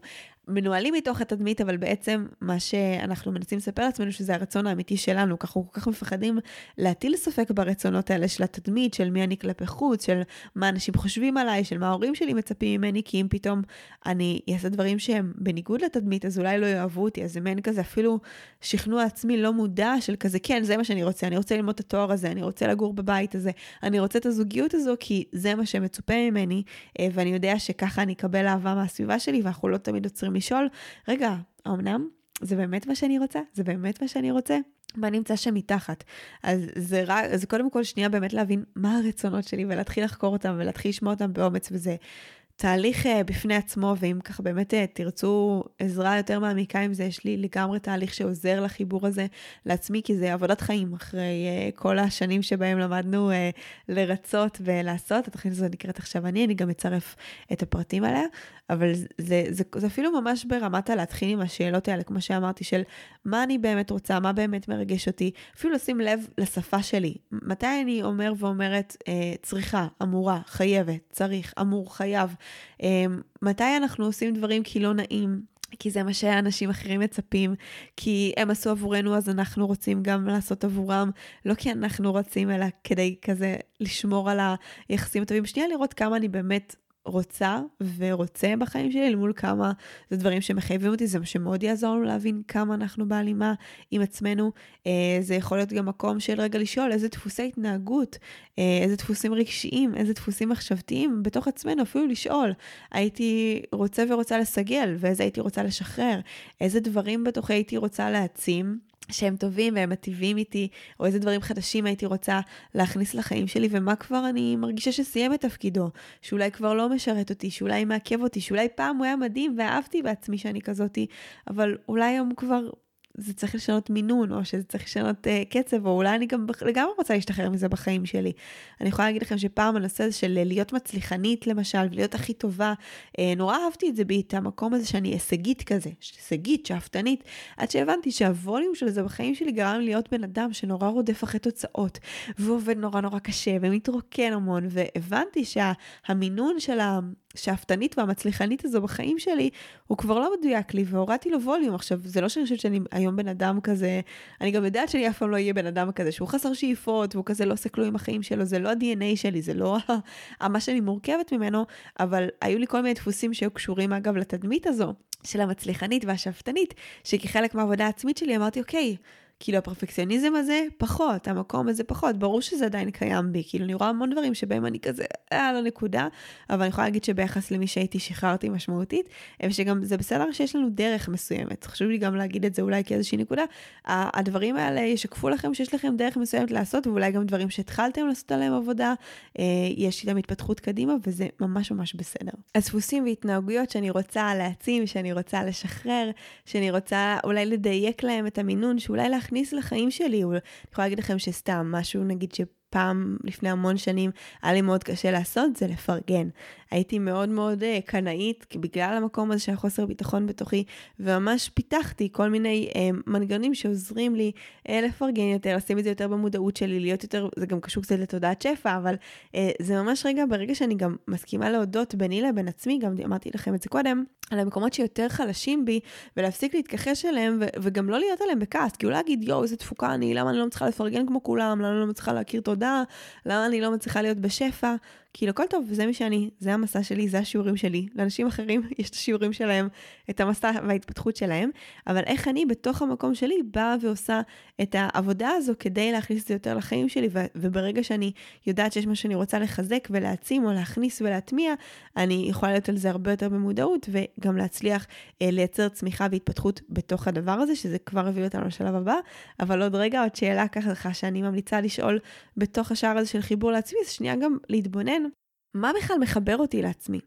מנוהלים מתוך התדמית, אבל בעצם מה שאנחנו מנסים לספר לעצמנו שזה הרצון האמיתי שלנו, ככה אנחנו כל כך מפחדים להטיל ספק ברצונות האלה של התדמית, של מי אני כלפי חוץ, של מה אנשים חושבים עליי, של מה ההורים שלי מצפים ממני, כי אם פתאום אני אעשה דברים שהם בניגוד לתדמית, אז אולי לא יאהבו אותי, אז זה מעין כזה אפילו שכנוע עצמי לא מודע של כזה, כן, זה מה שאני רוצה, אני רוצה ללמוד את התואר הזה, אני רוצה לגור בבית הזה, אני רוצה את הזוגיות הזו, כי זה מה שמצופה ממני, אה, ואני יודע שככה אני אקבל אהבה מהסביבה שלי, ואנחנו לא תמיד לשאול, רגע, אמנם זה באמת מה שאני רוצה? זה באמת מה שאני רוצה? מה נמצא שם מתחת. אז זה רק, אז קודם כל שנייה באמת להבין מה הרצונות שלי ולהתחיל לחקור אותם ולהתחיל לשמוע אותם באומץ וזה תהליך uh, בפני עצמו, ואם ככה באמת uh, תרצו עזרה יותר מעמיקה עם זה, יש לי לגמרי תהליך שעוזר לחיבור הזה לעצמי, כי זה עבודת חיים אחרי uh, כל השנים שבהם למדנו uh, לרצות ולעשות. התוכנית הזאת נקראת עכשיו אני, אני גם אצרף את הפרטים עליה, אבל זה, זה, זה, זה אפילו ממש ברמת הלהתחיל עם השאלות האלה, כמו שאמרתי, של מה אני באמת רוצה, מה באמת מרגש אותי, אפילו לשים לב לשפה שלי. מתי אני אומר ואומרת אה, צריכה, אמורה, חייבת, צריך, אמור, חייב. אה, מתי אנחנו עושים דברים כי לא נעים, כי זה מה שאנשים אחרים מצפים, כי הם עשו עבורנו אז אנחנו רוצים גם לעשות עבורם, לא כי אנחנו רוצים, אלא כדי כזה לשמור על היחסים הטובים. שנייה לראות כמה אני באמת רוצה ורוצה בחיים שלי, למול כמה זה דברים שמחייבים אותי, זה מה שמאוד יעזור לנו להבין כמה אנחנו בהלימה עם עצמנו. אה, זה יכול להיות גם מקום של רגע לשאול איזה דפוסי התנהגות, אה, איזה דפוסים רגשיים, איזה דפוסים מחשבתיים בתוך עצמנו, אפילו לשאול, הייתי רוצה ורוצה לסגל, ואיזה הייתי רוצה לשחרר, איזה דברים בתוכי הייתי רוצה להעצים. שהם טובים והם מטיבים איתי, או איזה דברים חדשים הייתי רוצה להכניס לחיים שלי, ומה כבר אני מרגישה שסיים את תפקידו, שאולי כבר לא משרת אותי, שאולי מעכב אותי, שאולי פעם הוא היה מדהים ואהבתי בעצמי שאני כזאתי, אבל אולי היום כבר זה צריך לשנות מינון, או שזה צריך לשנות uh, קצב, או אולי אני גם לגמרי רוצה להשתחרר מזה בחיים שלי. אני יכולה להגיד לכם שפעם הנושא הזה של להיות מצליחנית למשל, ולהיות הכי טובה, uh, נורא אהבתי את זה בי, את המקום הזה שאני הישגית כזה, הישגית, שאפתנית, עד שהבנתי שהווליום של זה בחיים שלי גרם להיות בן אדם שנורא רודף אחרי תוצאות, ועובד נורא נורא קשה, ומתרוקן המון, והבנתי שהמינון של ה... השאפתנית והמצליחנית הזו בחיים שלי, הוא כבר לא מדויק לי, והורדתי לו ווליום. עכשיו, זה לא שאני חושבת שאני היום בן אדם כזה, אני גם יודעת שאני אף פעם לא אהיה בן אדם כזה, שהוא חסר שאיפות, והוא כזה לא עושה כלום עם החיים שלו, זה לא ה-DNA שלי, זה לא מה שאני מורכבת ממנו, אבל היו לי כל מיני דפוסים שהיו קשורים, אגב, לתדמית הזו. של המצליחנית והשאפתנית, שכחלק מהעבודה העצמית שלי אמרתי, אוקיי, כאילו הפרפקציוניזם הזה פחות, המקום הזה פחות, ברור שזה עדיין קיים בי, כאילו אני רואה המון דברים שבהם אני כזה, אה, לא נקודה, אבל אני יכולה להגיד שביחס למי שהייתי שחררתי משמעותית, ושגם זה בסדר שיש לנו דרך מסוימת, חשוב לי גם להגיד את זה אולי כאיזושהי נקודה, הדברים האלה ישקפו לכם שיש לכם דרך מסוימת לעשות, ואולי גם דברים שהתחלתם לעשות עליהם עבודה, אה, יש איתם התפתחות קדימה, וזה ממש ממש בסדר. אז דפוסים והתנהגויות שאני רוצה להעצים, שאני רוצה לשחרר, שאני רוצה אולי לדייק להם את המינון, שאולי להכניס לחיים שלי. אני יכולה להגיד לכם שסתם, משהו נגיד ש... פעם, לפני המון שנים, היה לי מאוד קשה לעשות, זה לפרגן. הייתי מאוד מאוד uh, קנאית, בגלל המקום הזה של החוסר ביטחון בתוכי, וממש פיתחתי כל מיני uh, מנגנונים שעוזרים לי uh, לפרגן יותר, לשים את זה יותר במודעות שלי, להיות יותר, זה גם קשור קצת לתודעת שפע, אבל uh, זה ממש רגע, ברגע שאני גם מסכימה להודות ביני לבין עצמי, גם אמרתי לכם את זה קודם, על המקומות שיותר חלשים בי, ולהפסיק להתכחש אליהם, וגם לא להיות עליהם בכעס, כי אולי להגיד, יואו, איזה תפוקה אני, למה אני לא מצליחה לפרגן כמו כולם, למה אני לא מצליחה להכיר תודה, למה אני לא מצליחה להיות בשפע, כאילו הכל טוב, וזה מי שאני, זה המסע שלי, זה השיעורים שלי. לאנשים אחרים יש את השיעורים שלהם, את המסע וההתפתחות שלהם, אבל איך אני בתוך המקום שלי באה ועושה את העבודה הזו כדי להכניס את זה יותר לחיים שלי, וברגע שאני יודעת שיש מה שאני רוצה לחזק ולהעצים או להכניס ולהטמיע, אני יכולה להיות על זה הרבה יותר במודעות, וגם להצליח אה, לייצר צמיחה והתפתחות בתוך הדבר הזה, שזה כבר הביא אותנו לשלב הבא. אבל עוד רגע, עוד שאלה ככה שאני ממליצה לשאול בתוך השער הזה של חיבור לעצמי, זה שנייה גם להתבונן, מה בכלל מחבר אותי לעצמי?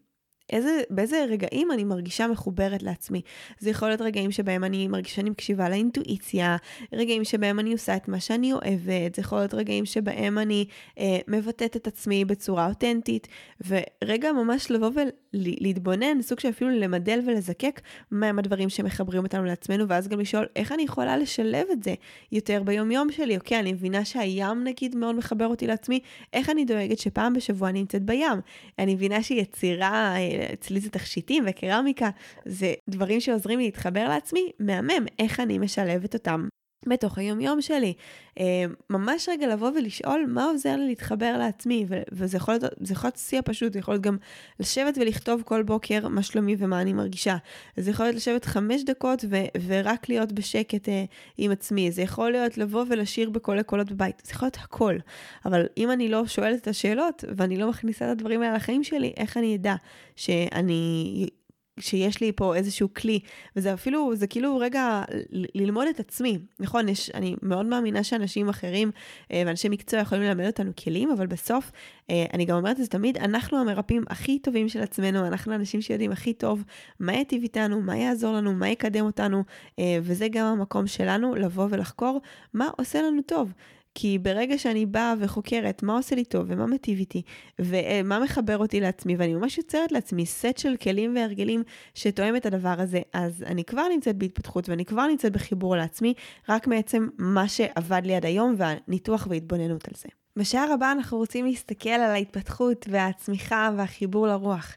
איזה, באיזה רגעים אני מרגישה מחוברת לעצמי. זה יכול להיות רגעים שבהם אני מרגישה שאני מקשיבה לאינטואיציה, רגעים שבהם אני עושה את מה שאני אוהבת, זה יכול להיות רגעים שבהם אני אה, מבטאת את עצמי בצורה אותנטית, ורגע ממש לבוא ולהתבונן, סוג של אפילו למדל ולזקק מהם הדברים שמחברים אותנו לעצמנו, ואז גם לשאול איך אני יכולה לשלב את זה יותר ביומיום שלי. אוקיי, אני מבינה שהים נגיד מאוד מחבר אותי לעצמי, איך אני דואגת שפעם בשבוע אני נמצאת בים? אני מבינה שיצירה... אצלי זה תכשיטים וקרמיקה, זה דברים שעוזרים לי להתחבר לעצמי, מהמם, איך אני משלבת אותם בתוך היומיום שלי. אה, ממש רגע לבוא ולשאול מה עוזר לי להתחבר לעצמי, וזה יכול להיות, יכול להיות שיא הפשוט, זה יכול להיות גם לשבת ולכתוב כל בוקר מה שלומי ומה אני מרגישה. זה יכול להיות לשבת חמש דקות ו- ורק להיות בשקט uh, עם עצמי. זה יכול להיות לבוא ולשיר בכל הקולות בבית. זה יכול להיות הכל. אבל אם אני לא שואלת את השאלות ואני לא מכניסה את הדברים האלה לחיים שלי, איך אני אדע שאני שיש לי פה איזשהו כלי, וזה אפילו, זה כאילו רגע ללמוד את עצמי. נכון, יש, אני מאוד מאמינה שאנשים אחרים אה, ואנשי מקצוע יכולים ללמד אותנו כלים, אבל בסוף, אה, אני גם אומרת את זה תמיד, אנחנו המרפאים הכי טובים של עצמנו, אנחנו האנשים שיודעים הכי טוב מה ייטיב איתנו, מה יעזור לנו, מה יקדם אותנו, אה, וזה גם המקום שלנו לבוא ולחקור מה עושה לנו טוב. כי ברגע שאני באה וחוקרת מה עושה לי טוב ומה מטיב איתי ומה מחבר אותי לעצמי, ואני ממש יוצרת לעצמי סט של כלים והרגלים שתואם את הדבר הזה, אז אני כבר נמצאת בהתפתחות ואני כבר נמצאת בחיבור לעצמי, רק מעצם מה שעבד לי עד היום והניתוח והתבוננות על זה. בשער הבא אנחנו רוצים להסתכל על ההתפתחות והצמיחה והחיבור לרוח.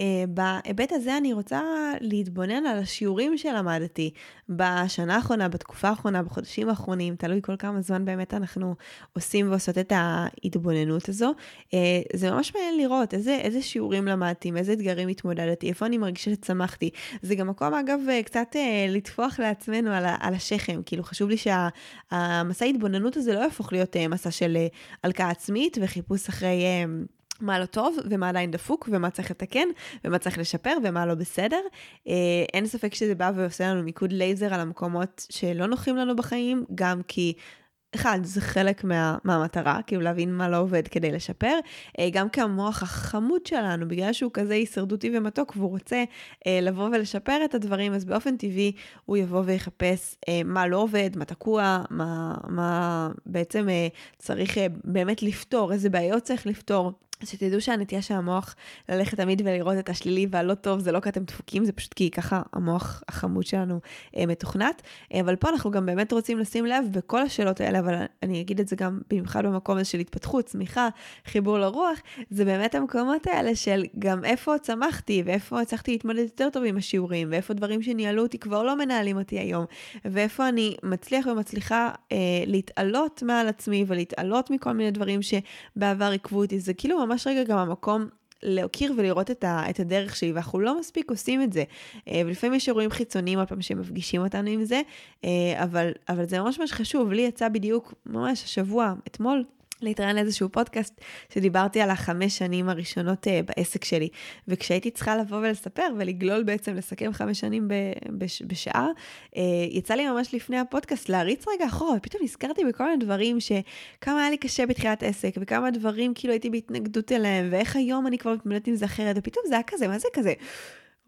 Uh, בהיבט הזה אני רוצה להתבונן על השיעורים שלמדתי בשנה האחרונה, בתקופה האחרונה, בחודשים האחרונים, תלוי כל כמה זמן באמת אנחנו עושים ועושות את ההתבוננות הזו. Uh, זה ממש מעניין לראות איזה, איזה שיעורים למדתי, עם איזה אתגרים התמודדתי, איפה אני מרגישה שצמחתי. זה גם מקום, אגב, אה, קצת לטפוח לעצמנו על, על השכם. כאילו, חשוב לי שהמסע ההתבוננות הזה לא יהפוך להיות מסע של הלקאה עצמית וחיפוש אחרי... מה לא טוב ומה עדיין דפוק ומה צריך לתקן ומה צריך לשפר ומה לא בסדר. אה, אין ספק שזה בא ועושה לנו מיקוד לייזר על המקומות שלא נוחים לנו בחיים, גם כי אחד, זה חלק מה, מהמטרה, כאילו להבין מה לא עובד כדי לשפר. אה, גם כי המוח החמוד שלנו, בגלל שהוא כזה הישרדותי ומתוק והוא רוצה אה, לבוא ולשפר את הדברים, אז באופן טבעי הוא יבוא ויחפש מה לא עובד, מה תקוע, מה, מה בעצם צריך באמת לפתור, איזה בעיות צריך לפתור. שתדעו שהנטייה של המוח ללכת תמיד ולראות את השלילי והלא טוב זה לא כי אתם דפוקים, זה פשוט כי ככה המוח החמוד שלנו אה, מתוכנת. אה, אבל פה אנחנו גם באמת רוצים לשים לב בכל השאלות האלה, אבל אני אגיד את זה גם במיוחד במקום הזה של התפתחות, צמיחה, חיבור לרוח, זה באמת המקומות האלה של גם איפה צמחתי ואיפה הצלחתי להתמודד יותר טוב עם השיעורים, ואיפה דברים שניהלו אותי כבר לא מנהלים אותי היום, ואיפה אני מצליח ומצליחה אה, להתעלות מעל עצמי ולהתעלות מכל מיני דברים שבעבר עיכבו אותי. זה כאילו ממש רגע גם המקום להכיר ולראות את, ה, את הדרך שלי, ואנחנו לא מספיק עושים את זה. אה, ולפעמים יש אירועים חיצוניים עוד פעם שמפגישים אותנו עם זה, אה, אבל, אבל זה ממש ממש חשוב. לי יצא בדיוק ממש השבוע, אתמול, להתראיין לאיזשהו פודקאסט שדיברתי על החמש שנים הראשונות uh, בעסק שלי. וכשהייתי צריכה לבוא ולספר ולגלול בעצם, לסכם חמש שנים בש, בשעה, uh, יצא לי ממש לפני הפודקאסט להריץ רגע אחורה, ופתאום נזכרתי בכל מיני דברים שכמה היה לי קשה בתחילת עסק, וכמה דברים כאילו הייתי בהתנגדות אליהם, ואיך היום אני כבר מתמודדת עם זה אחרת, ופתאום זה היה כזה, מה זה כזה?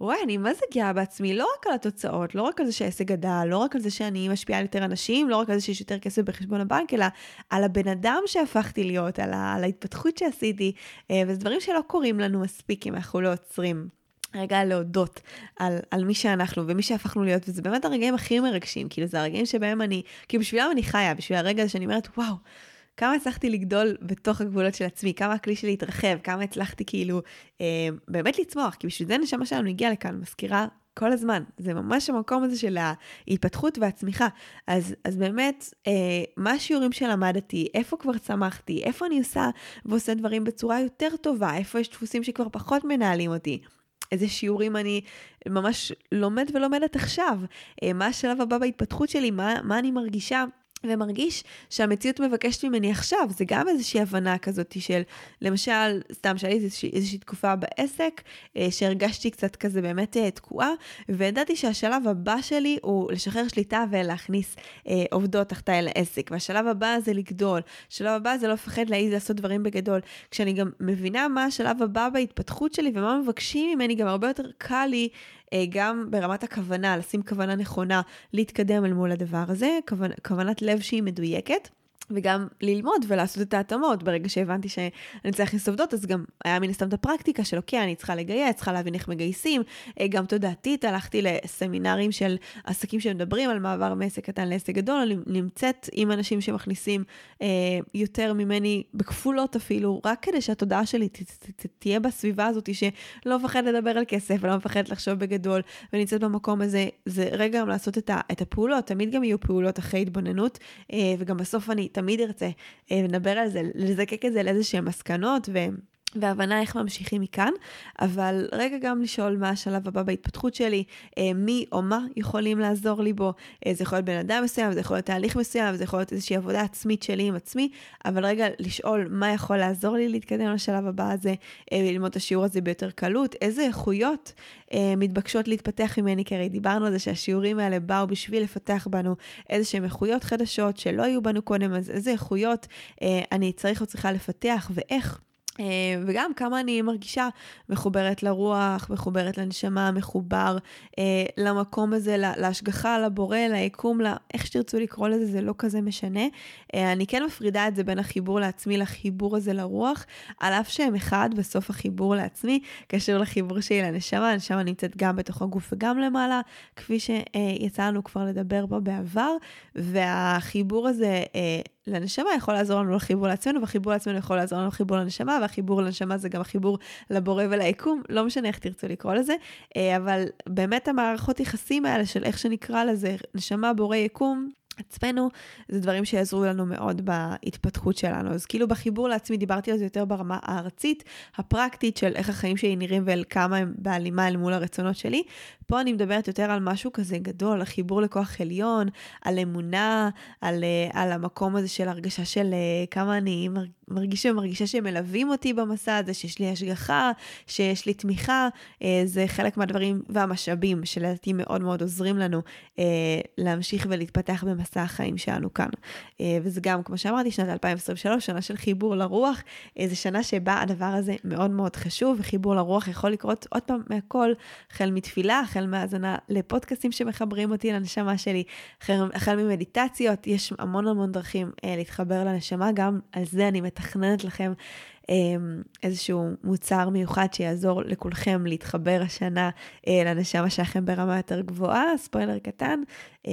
וואי, אני מה זה גאה בעצמי, לא רק על התוצאות, לא רק על זה שהעסק גדל, לא רק על זה שאני משפיעה על יותר אנשים, לא רק על זה שיש יותר כסף בחשבון הבנק, אלא על הבן אדם שהפכתי להיות, על, ה, על ההתפתחות שעשיתי, אה, וזה דברים שלא קורים לנו מספיק אם אנחנו לא עוצרים. רגע להודות על, על מי שאנחנו ומי שהפכנו להיות, וזה באמת הרגעים הכי מרגשים, כאילו זה הרגעים שבהם אני, כאילו בשבילם אני חיה, בשביל הרגע הזה שאני אומרת, וואו, כמה הצלחתי לגדול בתוך הגבולות של עצמי, כמה הכלי שלי התרחב, כמה הצלחתי כאילו אה, באמת לצמוח, כי בשביל זה הנשמה שלנו הגיעה לכאן, מזכירה כל הזמן. זה ממש המקום הזה של ההתפתחות והצמיחה. אז, אז באמת, אה, מה השיעורים שלמדתי, איפה כבר צמחתי, איפה אני עושה ועושה דברים בצורה יותר טובה, איפה יש דפוסים שכבר פחות מנהלים אותי. איזה שיעורים אני ממש לומד ולומדת עכשיו, אה, מה השלב הבא בהתפתחות שלי, מה, מה אני מרגישה ומרגיש שהמציאות מבקשת ממני עכשיו, זה גם איזושהי הבנה כזאת של, למשל, סתם שהיה לי איזושהי, איזושהי תקופה בעסק, אה, שהרגשתי קצת כזה באמת אה, תקועה, וידעתי שהשלב הבא שלי הוא לשחרר שליטה ולהכניס אה, עובדות תחתיי לעסק, והשלב הבא זה לגדול, השלב הבא זה לא לפחד להעיז לעשות דברים בגדול. כשאני גם מבינה מה השלב הבא בהתפתחות שלי ומה מבקשים ממני, גם הרבה יותר קל לי גם ברמת הכוונה, לשים כוונה נכונה, להתקדם אל מול הדבר הזה, כוונ, כוונת לב שהיא מדויקת. וגם ללמוד ולעשות את ההתאמות. ברגע שהבנתי שאני צריך להכניס עובדות, אז גם היה מן הסתם את הפרקטיקה של אוקיי, אני צריכה לגייס, צריכה להבין איך מגייסים. אה, גם תודעתית, הלכתי לסמינרים של עסקים שמדברים על מעבר מעסק קטן לעסק גדול, אני נמצאת עם אנשים שמכניסים אה, יותר ממני, בכפולות אפילו, רק כדי שהתודעה שלי ת, ת, ת, תהיה בסביבה הזאת, שלא מפחד לדבר על כסף ולא מפחד לחשוב בגדול, ונמצאת במקום הזה. זה רגע גם לעשות את, ה, את הפעולות, תמיד גם יהיו פעולות אחרי התבוננות, אה, וגם בסוף אני תמיד ארצה לדבר אה, על זה, לזקק את זה לאיזה שהן מסקנות ו... והבנה איך ממשיכים מכאן, אבל רגע גם לשאול מה השלב הבא בהתפתחות שלי, אה, מי או מה יכולים לעזור לי בו. אה, זה יכול להיות בן אדם מסוים, זה יכול להיות תהליך מסוים, זה יכול להיות איזושהי עבודה עצמית שלי עם עצמי, אבל רגע לשאול מה יכול לעזור לי להתקדם לשלב הבא הזה, ללמוד את השיעור הזה ביותר קלות, איזה איכויות מתבקשות להתפתח ממני, כי הרי דיברנו על זה שהשיעורים האלה באו בשביל לפתח בנו איזה שהן איכויות חדשות שלא היו בנו קודם, אז איזה איכויות אני צריך או צריכה לפתח ואיך. אה, וגם כמה אני מרגישה מחוברת לרוח, מחוברת לנשמה, מחובר אה, למקום הזה, להשגחה, לבורא, ליקום, לה, איך שתרצו לקרוא לזה, זה לא כזה משנה. אה, אני כן מפרידה את זה בין החיבור לעצמי לחיבור הזה לרוח, על אף שהם אחד, בסוף החיבור לעצמי קשור לחיבור שלי לנשמה, הנשמה נמצאת גם בתוך הגוף וגם למעלה, כפי שיצא לנו כבר לדבר בו בעבר, והחיבור הזה לנשמה יכול לעזור לנו לחיבור לעצמנו, והחיבור לעצמנו יכול לעזור לנו לחיבור לנשמה, והחיבור לנשמה זה גם החיבור לבורא וליקום, לא משנה איך תרצו לקרוא לזה, אה, אבל באמת המערכות יחסים האלה של איך שנקרא לזה, נשמה, בורא, יקום, עצמנו, זה דברים שיעזרו לנו מאוד בהתפתחות שלנו. אז כאילו בחיבור לעצמי דיברתי על זה יותר ברמה הארצית, הפרקטית של איך החיים שלי נראים ועל כמה הם בהלימה אל מול הרצונות שלי. פה אני מדברת יותר על משהו כזה גדול, על חיבור לכוח עליון, על אמונה, על, אה, על המקום הזה של הרגשה של אה, כמה אני מרגישה ומרגישה שהם מלווים אותי במסע הזה, שיש לי השגחה, שיש לי תמיכה. אה, זה חלק מהדברים והמשאבים שלדעתי מאוד מאוד עוזרים לנו להמשיך ולהתפתח במסע החיים שלנו כאן. וזה גם, כמו שאמרתי, שנת 2023, שנה של חיבור לרוח, זו שנה שבה הדבר הזה מאוד מאוד חשוב, וחיבור לרוח יכול לקרות עוד פעם מהכל, החל מתפילה, החל מהאזנה לפודקאסטים שמחברים אותי לנשמה שלי, החל, ממדיטציות, יש המון המון דרכים אה, להתחבר לנשמה, גם על זה אני מתכננת לכם אה, איזשהו מוצר מיוחד שיעזור לכולכם להתחבר השנה אה, לנשמה שלכם ברמה יותר גבוהה, ספוילר קטן. אה,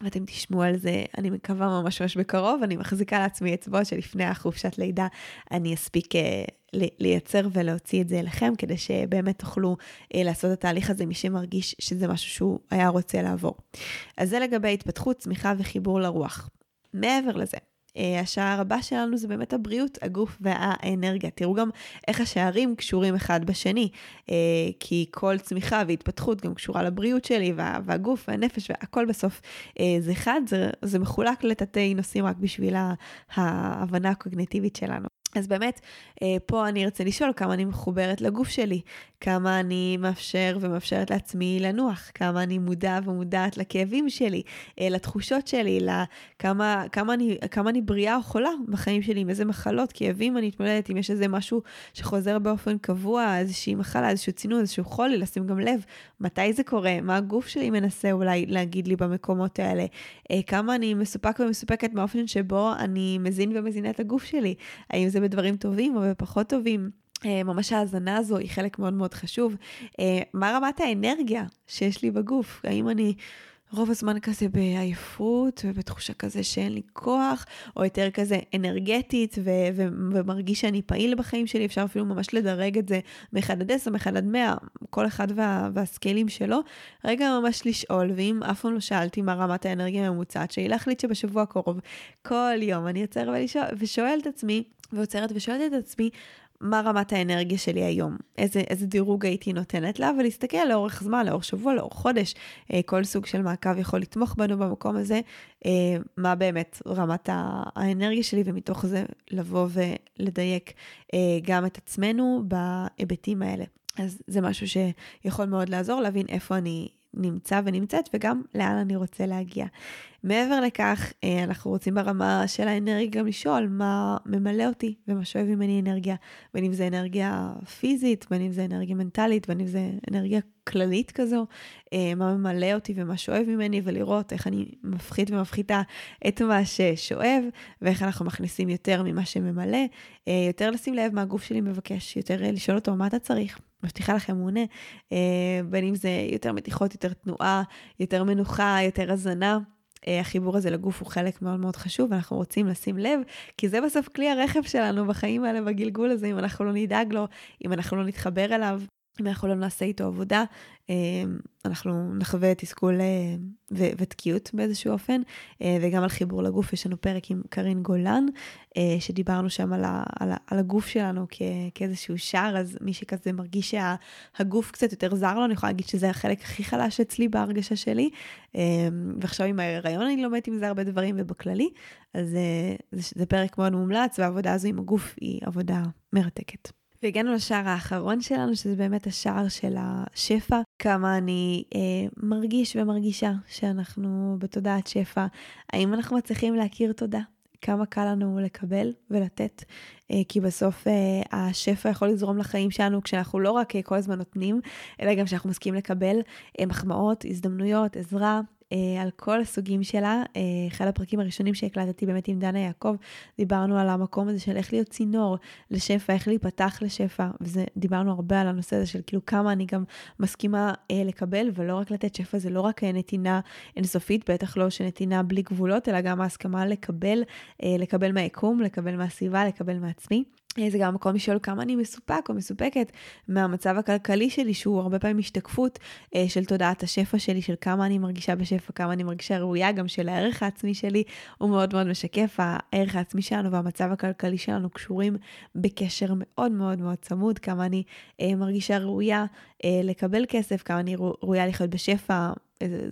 ואתם תשמעו על זה, אני מקווה ממש ממש בקרוב, אני מחזיקה לעצמי אצבעות שלפני החופשת לידה אני אספיק אה, לייצר ולהוציא את זה אליכם, כדי שבאמת תוכלו אה, לעשות את התהליך הזה, מי שמרגיש שזה משהו שהוא היה רוצה לעבור. אז זה לגבי התפתחות, צמיחה וחיבור לרוח. מעבר לזה, השער הבא שלנו זה באמת הבריאות, הגוף והאנרגיה. תראו גם איך השערים קשורים אחד בשני, אה, כי כל צמיחה והתפתחות גם קשורה לבריאות שלי, והגוף והנפש והכל בסוף אה, זה אחד, זה, זה מחולק לתתי נושאים רק בשביל ההבנה הקוגניטיבית שלנו. אז באמת, פה אני ארצה לשאול כמה אני מחוברת לגוף שלי, כמה אני מאפשר ומאפשרת לעצמי לנוח, כמה אני מודע ומודעת לכאבים שלי, אה, לתחושות שלי, לכמה, כמה אני, כמה אני בריאה או חולה בחיים שלי, עם איזה מחלות, כאבים אני מתמודדת, אם יש איזה משהו שחוזר באופן קבוע, איזושהי מחלה, איזשהו צינון, איזשהו חולי, לשים גם לב מתי זה קורה, מה הגוף שלי מנסה אולי להגיד לי במקומות האלה, אה, כמה אני מסופק ומסופקת מהאופן שבו אני מזין ומזינה את הגוף שלי, האם זה בדברים טובים או בפחות טובים. אה, ממש ההאזנה הזו היא חלק מאוד מאוד חשוב. אה, מה רמת האנרגיה שיש לי בגוף? האם אני רוב הזמן כזה בעייפות ובתחושה כזה שאין לי כוח, או יותר כזה אנרגטית ו- ו- ומרגיש שאני פעיל בחיים שלי, אפשר אפילו ממש לדרג את זה מ-1 עד 10, מ-1 עד 100, כל אחד וה- והסקיילים שלו. רגע ממש לשאול, ואם אף פעם לא שאלתי מה רמת האנרגיה הממוצעת שלי, להחליט שבשבוע הקרוב, כל יום אני עוצר ושואל את עצמי, ועוצרת ושואלת את עצמי, מה רמת האנרגיה שלי היום, איזה, איזה דירוג הייתי נותנת לה, ולהסתכל לאורך זמן, לאורך שבוע, לאורך חודש, אה, כל סוג של מעקב יכול לתמוך בנו במקום הזה, אה, מה באמת רמת האנרגיה שלי, ומתוך זה לבוא ולדייק אה, גם את עצמנו בהיבטים האלה. אז זה משהו שיכול מאוד לעזור להבין איפה אני נמצא ונמצאת וגם לאן אני רוצה להגיע. מעבר לכך, אה, אנחנו רוצים ברמה של האנרגיה גם לשאול מה ממלא אותי ומה שואב ממני אנרגיה, בין אם זה אנרגיה פיזית, בין אם זה אנרגיה מנטלית, בין אם זה אנרגיה כללית כזו, אה, מה ממלא אותי ומה שואב ממני, ולראות איך אני מפחית ומפחיתה את מה ששואב, ואיך אנחנו מכניסים יותר ממה שממלא, אה, יותר לשים לב מה הגוף שלי מבקש, יותר לשאול אותו מה אתה צריך. מבטיחה לכם מעונה, בין אם זה יותר מתיחות, יותר תנועה, יותר מנוחה, יותר הזנה. אה, החיבור הזה לגוף הוא חלק מאוד מאוד חשוב, ואנחנו רוצים לשים לב, כי זה בסוף כלי הרכב שלנו בחיים האלה, בגלגול הזה, אם אנחנו לא נדאג לו, אם אנחנו לא נתחבר אליו, אם אנחנו לא נעשה איתו עבודה, אמ, אנחנו נחווה תסכול אה, ותקיעות באיזשהו אופן, אה, וגם על חיבור לגוף, יש לנו פרק עם קרין גולן, אה, שדיברנו שם על, ה, על, ה, על הגוף שלנו כ, כאיזשהו שער, אז מי שכזה מרגיש שהגוף קצת יותר זר לו, אני יכולה להגיד שזה החלק הכי חלש אצלי בהרגשה שלי, ועכשיו עם ההיריון אני לומדת עם זה הרבה דברים ובכללי, אז זה, זה פרק מאוד מומלץ, והעבודה הזו עם הגוף היא עבודה מרתקת. והגענו לשער האחרון שלנו, שזה באמת השער של השפע, כמה אני אה, מרגיש ומרגישה שאנחנו בתודעת שפע. האם אנחנו מצליחים להכיר תודה? כמה קל לנו לקבל ולתת, אה, כי בסוף אה, השפע יכול לזרום לחיים שלנו כשאנחנו לא רק אה, כל הזמן נותנים, אלא גם כשאנחנו מסכימים לקבל מחמאות, הזדמנויות, עזרה, על כל הסוגים שלה. אה, אחד הפרקים הראשונים שהקלטתי באמת עם דנה יעקב, דיברנו על המקום הזה של איך להיות צינור לשפע, איך להיפתח לשפע, ודיברנו הרבה על הנושא הזה של כאילו כמה אני גם מסכימה אה, לקבל, ולא רק לתת שפע, זה לא רק נתינה אינסופית, בטח לא שנתינה בלי גבולות, אלא גם ההסכמה לקבל, לקבל מהיקום, לקבל מהסביבה, לקבל מעצמי. זה גם המקום לשאול כמה אני מסופק או מסופקת מהמצב הכלכלי שלי, שהוא הרבה פעמים השתקפות אה, של תודעת השפע שלי, של כמה אני מרגישה בשפע, כמה אני מרגישה ראויה, גם של הערך העצמי שלי, הוא מאוד מאוד משקף. הערך העצמי שלנו והמצב הכלכלי שלנו קשורים בקשר מאוד מאוד מאוד צמוד, כמה אני אה, מרגישה ראויה אה, לקבל כסף, כמה אני ראויה לחיות בשפע,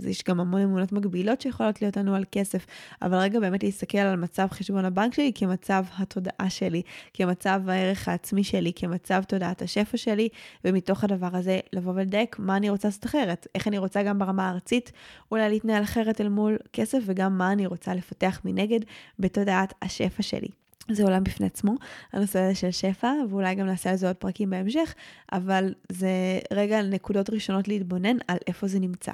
יש גם המון אמונות מגבילות שיכולות להיות לנו על כסף, אבל רגע באמת להסתכל על מצב חשבון הבנק שלי כמצב התודעה שלי, כמצב הערך העצמי שלי, כמצב תודעת השפע שלי, ומתוך הדבר הזה לבוא ולדייק מה אני רוצה לעשות אחרת, איך אני רוצה גם ברמה הארצית אולי להתנהל אחרת אל מול כסף, וגם מה אני רוצה לפתח מנגד בתודעת השפע שלי. זה עולם בפני עצמו, הנושא הזה של שפע, ואולי גם נעשה על זה עוד פרקים בהמשך, אבל זה רגע נקודות ראשונות להתבונן על איפה זה נמצא.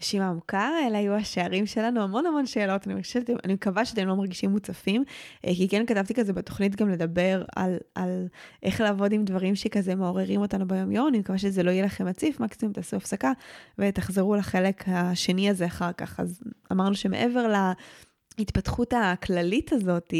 נשימה עמוקה, אלה היו השערים שלנו, המון המון שאלות, אני, חושבת, אני מקווה שאתם לא מרגישים מוצפים, אה, כי כן כתבתי כזה בתוכנית גם לדבר על, על איך לעבוד עם דברים שכזה מעוררים אותנו ביום יום, אני מקווה שזה לא יהיה לכם מציף, מקסימום תעשו הפסקה ותחזרו לחלק השני הזה אחר כך. אז אמרנו שמעבר ל... ההתפתחות הכללית הזאת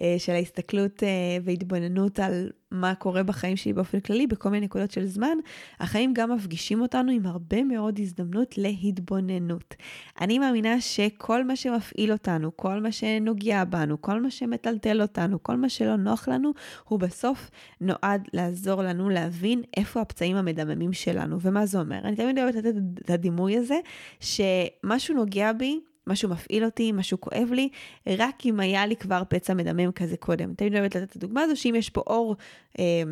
אה, של ההסתכלות אה, והתבוננות על מה קורה בחיים שלי באופן כללי, בכל מיני נקודות של זמן, החיים גם מפגישים אותנו עם הרבה מאוד הזדמנות להתבוננות. אני מאמינה שכל מה שמפעיל אותנו, כל מה שנוגע בנו, כל מה שמטלטל אותנו, כל מה שלא נוח לנו, הוא בסוף נועד לעזור לנו להבין איפה הפצעים המדממים שלנו. ומה זה אומר? אני תמיד אוהבת לתת את הדימוי הזה, שמשהו נוגע בי, משהו מפעיל אותי, משהו כואב לי, רק אם היה לי כבר פצע מדמם כזה קודם. תמיד אוהבת לתת את הדוגמה הזו, שאם יש פה אור אה,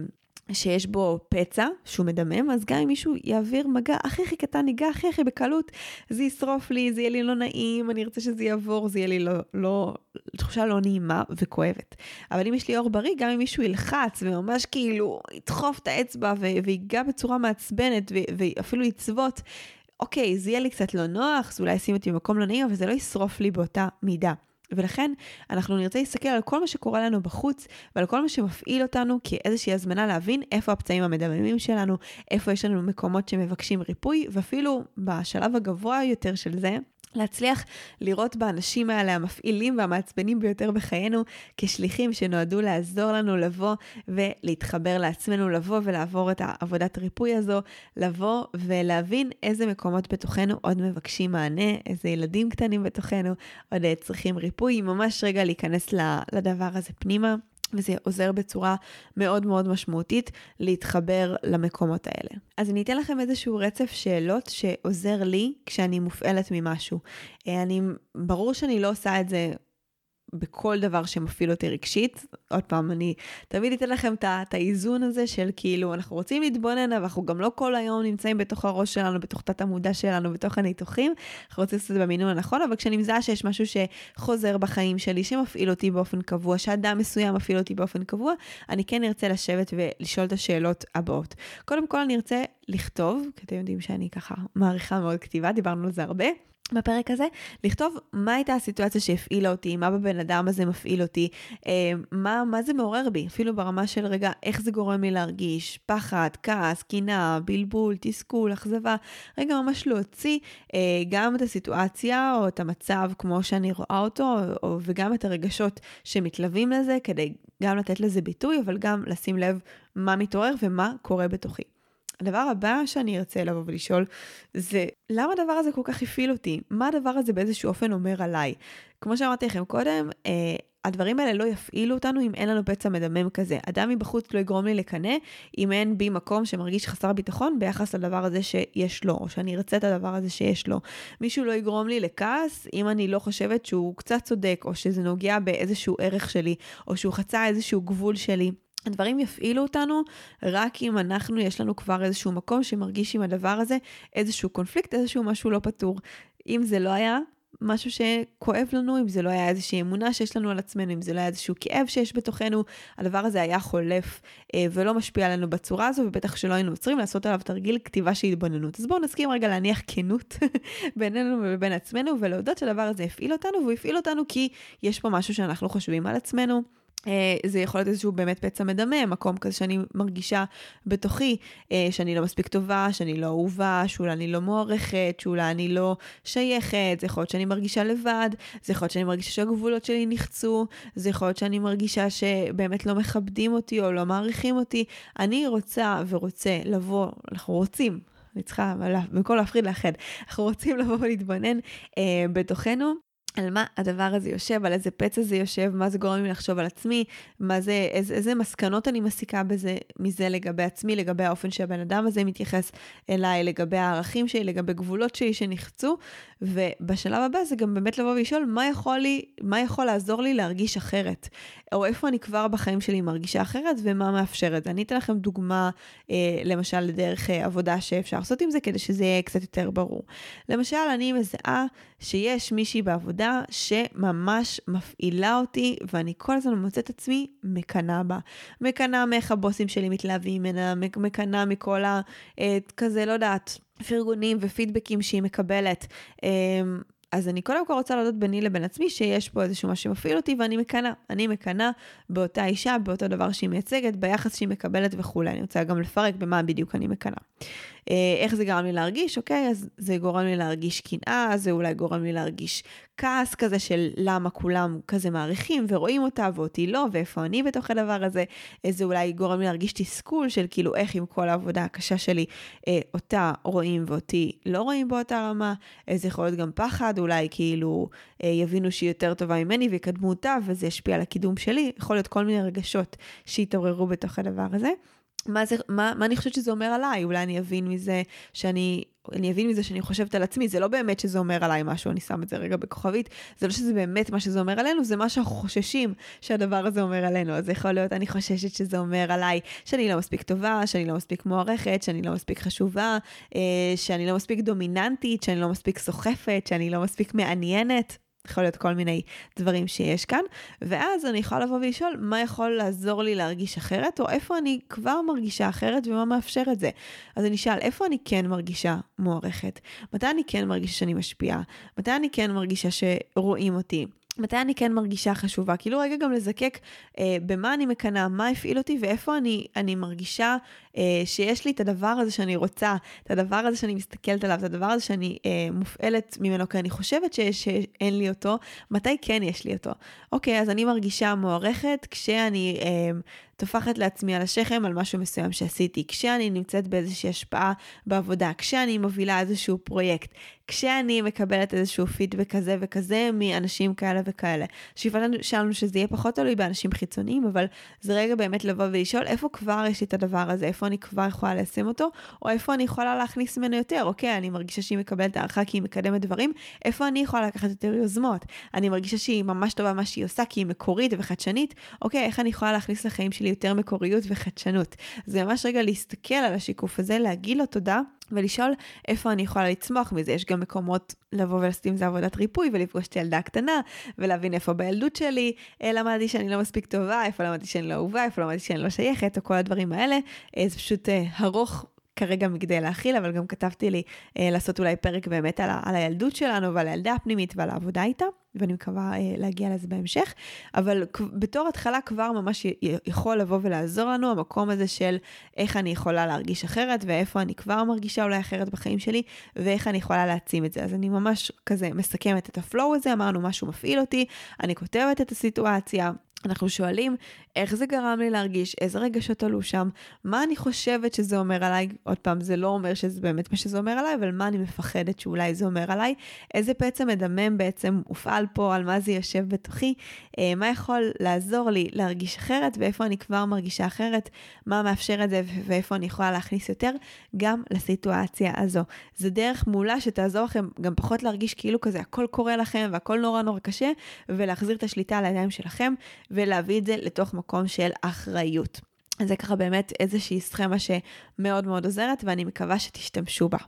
שיש בו פצע שהוא מדמם, אז גם אם מישהו יעביר מגע הכי הכי קטן, ניגע הכי הכי בקלות, זה ישרוף לי, זה יהיה לי לא נעים, אני ארצה שזה יעבור, זה יהיה לי לא, לא, תחושה לא נעימה וכואבת. אבל אם יש לי אור בריא, גם אם מישהו ילחץ וממש כאילו ידחוף את האצבע ויגע בצורה מעצבנת ואפילו יצוות, אוקיי, זה יהיה לי קצת לא נוח, זה אולי ישים אותי במקום לא נעים, אבל זה לא ישרוף לי באותה מידה. ולכן אנחנו נרצה להסתכל על כל מה שקורה לנו בחוץ ועל כל מה שמפעיל אותנו כאיזושהי הזמנה להבין איפה הפצעים המדממים שלנו, איפה יש לנו מקומות שמבקשים ריפוי, ואפילו בשלב הגבוה יותר של זה, להצליח לראות באנשים האלה, המפעילים והמעצבנים ביותר בחיינו, כשליחים שנועדו לעזור לנו לבוא ולהתחבר לעצמנו, לבוא ולעבור את העבודת ריפוי הזו, לבוא ולהבין איזה מקומות בתוכנו עוד מבקשים מענה, איזה ילדים קטנים בתוכנו עוד צריכים ריפוי, ממש רגע להיכנס לדבר הזה פנימה. וזה עוזר בצורה מאוד מאוד משמעותית להתחבר למקומות האלה. אז אני אתן לכם איזשהו רצף שאלות שעוזר לי כשאני מופעלת ממשהו. אה, אני, ברור שאני לא עושה את זה בכל דבר שמפעיל אותי רגשית. עוד פעם, אני תמיד אתן לכם את האיזון הזה של כאילו, אנחנו רוצים להתבונן, אבל אנחנו גם לא כל היום נמצאים בתוך הראש שלנו, בתוך תת המודע שלנו, בתוך הניתוחים. אנחנו רוצים לעשות את זה במינון הנכון, אבל כשאני מזהה שיש משהו שחוזר בחיים שלי, שמפעיל אותי באופן קבוע, שאדם מסוים מפעיל אותי באופן קבוע, אני כן ארצה לשבת ולשאול את השאלות הבאות. קודם כל אני ארצה לכתוב, כי אתם יודעים שאני ככה מעריכה מאוד כתיבה, דיברנו על זה הרבה. בפרק הזה, לכתוב מה הייתה הסיטואציה שהפעילה אותי, מה בבן אדם הזה מפעיל אותי, אה, מה, מה זה מעורר בי, אפילו ברמה של רגע, איך זה גורם לי להרגיש, פחד, כעס, קינה, בלבול, תסכול, אכזבה, רגע ממש להוציא אה, גם את הסיטואציה או את המצב כמו שאני רואה אותו, או, וגם את הרגשות שמתלווים לזה, כדי גם לתת לזה ביטוי, אבל גם לשים לב מה מתעורר ומה קורה בתוכי. הדבר הבא שאני ארצה לבוא ולשאול זה למה הדבר הזה כל כך הפעיל אותי? מה הדבר הזה באיזשהו אופן אומר עליי? כמו שאמרתי לכם קודם, אה, הדברים האלה לא יפעילו אותנו אם אין לנו פצע מדמם כזה. אדם מבחוץ לא יגרום לי לקנא אם אין בי מקום שמרגיש חסר ביטחון ביחס לדבר הזה שיש לו, או שאני ארצה את הדבר הזה שיש לו. מישהו לא יגרום לי לכעס אם אני לא חושבת שהוא קצת צודק, או שזה נוגע באיזשהו ערך שלי, או שהוא חצה איזשהו גבול שלי. הדברים יפעילו אותנו רק אם אנחנו, יש לנו כבר איזשהו מקום שמרגיש עם הדבר הזה איזשהו קונפליקט, איזשהו משהו לא פתור. אם זה לא היה משהו שכואב לנו, אם זה לא היה איזושהי אמונה שיש לנו על עצמנו, אם זה לא היה איזשהו כאב שיש בתוכנו, הדבר הזה היה חולף אה, ולא משפיע עלינו בצורה הזו, ובטח שלא היינו עוצרים לעשות עליו תרגיל כתיבה של התבוננות. אז בואו נסכים רגע להניח כנות בינינו ובין עצמנו, ולהודות שהדבר הזה הפעיל אותנו, והוא הפעיל אותנו כי יש פה משהו שאנחנו חושבים על עצמנו. אה, זה יכול להיות איזשהו באמת פצע מדמם, מקום כזה שאני מרגישה בתוכי אה, שאני לא מספיק טובה, שאני לא אהובה, שאולי אני לא מוערכת, שאולי אני לא שייכת, זה יכול להיות שאני מרגישה לבד, זה יכול להיות שאני מרגישה שהגבולות שלי נחצו, זה יכול להיות שאני מרגישה שבאמת לא מכבדים אותי או לא מעריכים אותי. אני רוצה ורוצה לבוא, אנחנו רוצים, אני צריכה, במקום להפחיד לאחד, אנחנו רוצים לבוא ולהתבונן אה, בתוכנו על מה הדבר הזה יושב, על איזה פצע זה יושב, מה זה גורם לי לחשוב על עצמי, מה זה, איזה, איזה מסקנות אני מסיקה בזה, מזה לגבי עצמי, לגבי האופן שהבן אדם הזה מתייחס אליי, לגבי הערכים שלי, לגבי גבולות שלי שנחצו, ובשלב הבא זה גם באמת לבוא ולשאול מה יכול לי, מה יכול לעזור לי להרגיש אחרת, או איפה אני כבר בחיים שלי מרגישה אחרת ומה מאפשר את זה. אני אתן לכם דוגמה, אה, למשל, לדרך אה, עבודה שאפשר לעשות עם זה, כדי שזה יהיה קצת יותר ברור. למשל, אני מזהה שיש מישהי בעבודה שממש מפעילה אותי, ואני כל הזמן מוצאת עצמי מקנאה בה. מקנאה מאיך הבוסים שלי מתלהבים ממנה, מקנאה מכל ה... אה, כזה, לא יודעת. פרגונים ופידבקים שהיא מקבלת. אמ, אז אני קודם כל רוצה להודות ביני לבין עצמי שיש פה איזשהו משהו שמפעיל אותי ואני מקנאה. אני מקנאה באותה אישה, באותו דבר שהיא מייצגת, ביחס שהיא מקבלת וכולי. אני רוצה גם לפרק במה בדיוק אני מקנאה. אה, איך זה גרם לי להרגיש? אוקיי, אז זה גורם לי להרגיש קנאה, זה אולי גורם לי להרגיש כעס כזה של למה כולם כזה מעריכים ורואים אותה ואותי לא, ואיפה אני בתוך הדבר הזה. אה, זה אולי גורם לי להרגיש תסכול של כאילו איך עם כל העבודה הקשה שלי, אה, אותה רואים ואותי לא רואים באותה רמה. זה יכול להיות גם פחד, אולי כאילו יבינו שהיא יותר טובה ממני ויקדמו אותה וזה ישפיע על הקידום שלי. יכול להיות כל מיני רגשות שהתעוררו בתוך הדבר הזה. מה, זה, מה, מה אני חושבת שזה אומר עליי? אולי אני אבין מזה שאני, אני אבין מזה שאני חושבת על עצמי, זה לא באמת שזה אומר עליי משהו, אני שם את זה רגע בכוכבית, זה לא שזה באמת מה שזה אומר עלינו, זה מה שאנחנו חוששים שהדבר הזה אומר עלינו. אז יכול להיות, אני חוששת שזה אומר עליי שאני לא מספיק טובה, שאני לא מספיק מוערכת, שאני לא מספיק חשובה, אה, שאני לא מספיק דומיננטית, שאני לא מספיק סוחפת, שאני לא מספיק מעניינת. יכול להיות כל מיני דברים שיש כאן, ואז אני יכולה לבוא ולשאול מה יכול לעזור לי להרגיש אחרת, או איפה אני כבר מרגישה אחרת ומה מאפשר את זה. אז אני אשאל, איפה אני כן מרגישה מוערכת? מתי אני כן מרגישה שאני משפיעה? מתי אני כן מרגישה שרואים אותי? מתי אני כן מרגישה חשובה? כאילו רגע גם לזקק אה, במה אני מקנאה, מה הפעיל אותי ואיפה אני, אני מרגישה שיש לי את הדבר הזה שאני רוצה, את הדבר הזה שאני מסתכלת עליו, את הדבר הזה שאני אה, מופעלת ממנו, כי אני חושבת שיש, שאין לי אותו, מתי כן יש לי אותו? אוקיי, אז אני מרגישה מוערכת כשאני אה, טופחת לעצמי על השכם על משהו מסוים שעשיתי, כשאני נמצאת באיזושהי השפעה בעבודה, כשאני מובילה איזשהו פרויקט, כשאני מקבלת איזשהו פידבק כזה וכזה מאנשים כאלה וכאלה. שאיפה שלנו שזה יהיה פחות תלוי באנשים חיצוניים, אבל זה רגע באמת לבוא ולשאול איפה כבר יש לי את הדבר הזה, איפה אני כבר יכולה ליישם אותו, או איפה אני יכולה להכניס ממנו יותר. אוקיי, אני מרגישה שהיא מקבלת הערכה כי היא מקדמת דברים, איפה אני יכולה לקחת יותר יוזמות? אני מרגישה שהיא ממש טובה במה שהיא עושה כי היא מקורית וחדשנית, אוקיי, איך אני יכולה להכניס לחיים שלי יותר מקוריות וחדשנות? זה ממש רגע להסתכל על השיקוף הזה, להגיד לו תודה. ולשאול איפה אני יכולה לצמוח מזה. יש גם מקומות לבוא ולעשות עם זה עבודת ריפוי ולפגוש את הילדה הקטנה, ולהבין איפה בילדות שלי אה, למדתי שאני לא מספיק טובה, איפה למדתי שאני לא אהובה, איפה למדתי שאני לא שייכת, או כל הדברים האלה. אה, זה פשוט אה, ארוך כרגע מכדי להכיל, אבל גם כתבתי לי אה, לעשות אולי פרק באמת על, על הילדות שלנו ועל הילדה הפנימית ועל העבודה איתה, ואני מקווה אה, להגיע לזה בהמשך. אבל בתור התחלה כבר ממש יכול לבוא ולעזור לנו המקום הזה של איך אני יכולה להרגיש אחרת, ואיפה אני כבר מרגישה אולי אחרת בחיים שלי, ואיך אני יכולה להעצים את זה. אז אני ממש כזה מסכמת את הפלואו הזה, אמרנו משהו מפעיל אותי, אני כותבת את הסיטואציה. אנחנו שואלים איך זה גרם לי להרגיש, איזה רגשות עלו שם, מה אני חושבת שזה אומר עליי, עוד פעם, זה לא אומר שזה באמת מה שזה אומר עליי, אבל מה אני מפחדת שאולי זה אומר עליי, איזה בעצם מדמם בעצם הופעל פה, על מה זה יושב בתוכי, אה, מה יכול לעזור לי להרגיש אחרת, ואיפה אני כבר מרגישה אחרת, מה מאפשר את זה? ואיפה אני יכולה להכניס יותר, גם לסיטואציה הזו. זה דרך מעולה שתעזור לכם גם פחות להרגיש כאילו כזה הכל קורה לכם והכל נורא נורא קשה, ולהחזיר את השליטה לידיים שלכם. ולהביא את זה לתוך מקום של אחריות. אז זה ככה באמת איזושהי סכמה שמאוד מאוד עוזרת ואני מקווה שתשתמשו בה.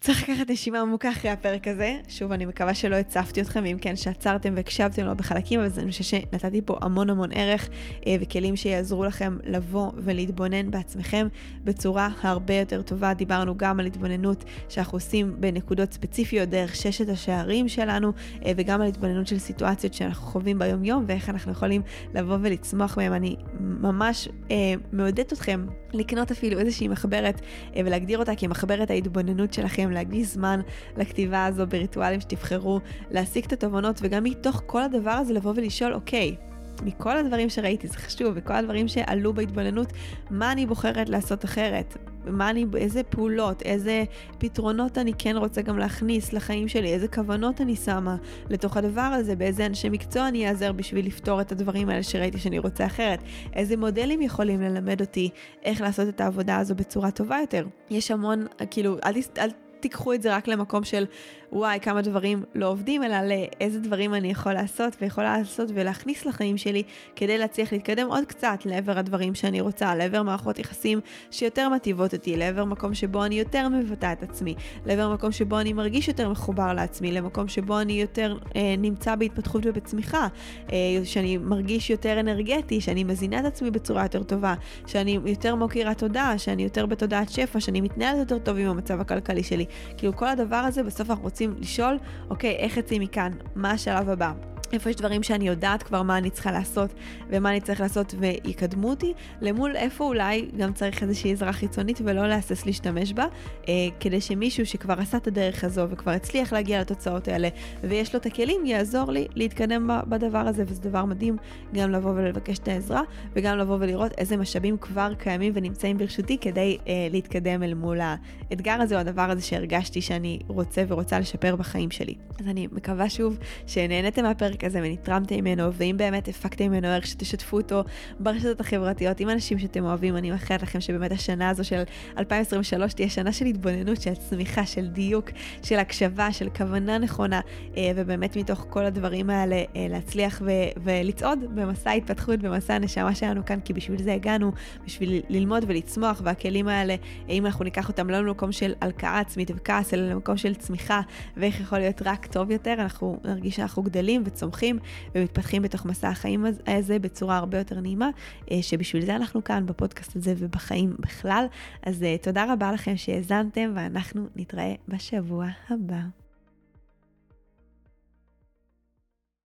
צריך לקחת נשימה עמוקה אחרי הפרק הזה. שוב, אני מקווה שלא הצפתי אתכם, ואם כן, שעצרתם והקשבתם לו בחלקים, אבל אני חושב שנתתי פה המון המון ערך אה, וכלים שיעזרו לכם לבוא ולהתבונן בעצמכם בצורה הרבה יותר טובה. דיברנו גם על התבוננות שאנחנו עושים בנקודות ספציפיות דרך ששת השערים שלנו, אה, וגם על התבוננות של סיטואציות שאנחנו חווים ביום-יום, ואיך אנחנו יכולים לבוא ולצמוח מהם. אני ממש אה, מעודדת אתכם לקנות אפילו איזושהי מחברת אה, ולהגדיר אותה כמחברת ההתבוננות שלכם, להקדיש זמן לכתיבה הזו בריטואלים שתבחרו, להסיק את התובנות וגם מתוך כל הדבר הזה לבוא ולשאול, אוקיי, מכל הדברים שראיתי, זה חשוב, וכל הדברים שעלו בהתבוננות, מה אני בוחרת לעשות אחרת? מה אני, איזה פעולות, איזה פתרונות אני כן רוצה גם להכניס לחיים שלי, איזה כוונות אני שמה לתוך הדבר הזה, באיזה אנשי מקצוע אני אעזר בשביל לפתור את הדברים האלה שראיתי שאני רוצה אחרת, איזה מודלים יכולים ללמד אותי איך לעשות את העבודה הזו בצורה טובה יותר. יש המון, כאילו, אל, אל תיקחו את זה רק למקום של וואי, כמה דברים לא עובדים, אלא לאיזה דברים אני יכול לעשות ויכולה לעשות ולהכניס לחיים שלי כדי להצליח להתקדם עוד קצת לעבר הדברים שאני רוצה, לעבר מערכות יחסים שיותר מטיבות אותי, לעבר מקום שבו אני יותר מבטא את עצמי, לעבר מקום שבו אני מרגיש יותר מחובר לעצמי, למקום שבו אני יותר אה, נמצא בהתפתחות ובצמיחה, אה, שאני מרגיש יותר אנרגטי, שאני מזינה את עצמי בצורה יותר טובה, שאני יותר מוקירה תודה, שאני יותר בתודעת שפע, שאני מתנהלת יותר טוב עם המצב הכלכלי שלי. כאילו כל הדבר הזה בסוף אנחנו רוצים לשאול, אוקיי, איך יצאים מכאן? מה השלב הבא? איפה יש דברים שאני יודעת כבר מה אני צריכה לעשות ומה אני צריך לעשות ויקדמו אותי, למול איפה אולי גם צריך איזושהי עזרה חיצונית ולא להסס להשתמש בה, אה, כדי שמישהו שכבר עשה את הדרך הזו וכבר הצליח להגיע לתוצאות האלה ויש לו את הכלים, יעזור לי להתקדם בדבר הזה, וזה דבר מדהים גם לבוא ולבקש את העזרה וגם לבוא ולראות איזה משאבים כבר קיימים ונמצאים ברשותי כדי אה, להתקדם אל מול האתגר הזה או הדבר הזה שהרגשתי שאני רוצה ורוצה לשפר בחיים שלי. אז אני מקווה שוב שנהניתם מהפרק. הפרק הזה ונתרמתם ממנו, ואם באמת הפקתם ממנו ערך, שתשתפו אותו ברשתות החברתיות עם אנשים שאתם אוהבים. אני מאחלת לכם שבאמת השנה הזו של 2023 תהיה שנה של התבוננות, של צמיחה, של דיוק, של הקשבה, של כוונה נכונה, אה, ובאמת מתוך כל הדברים האלה אה, להצליח ו- ולצעוד במסע התפתחות, במסע הנשמה שלנו כאן, כי בשביל זה הגענו, בשביל ללמוד ולצמוח, והכלים האלה, אם אנחנו ניקח אותם לא למקום של הלקאה עצמית וכעס, אלא למקום של צמיחה, ואיך יכול להיות רק טוב יותר, אנחנו נרגיש שאנחנו גדלים וצומחים. צומחים ומתפתחים בתוך מסע החיים הזה בצורה הרבה יותר נעימה, אה, שבשביל זה אנחנו כאן בפודקאסט הזה ובחיים בכלל. אז אה, תודה רבה לכם שהאזנתם ואנחנו נתראה בשבוע הבא.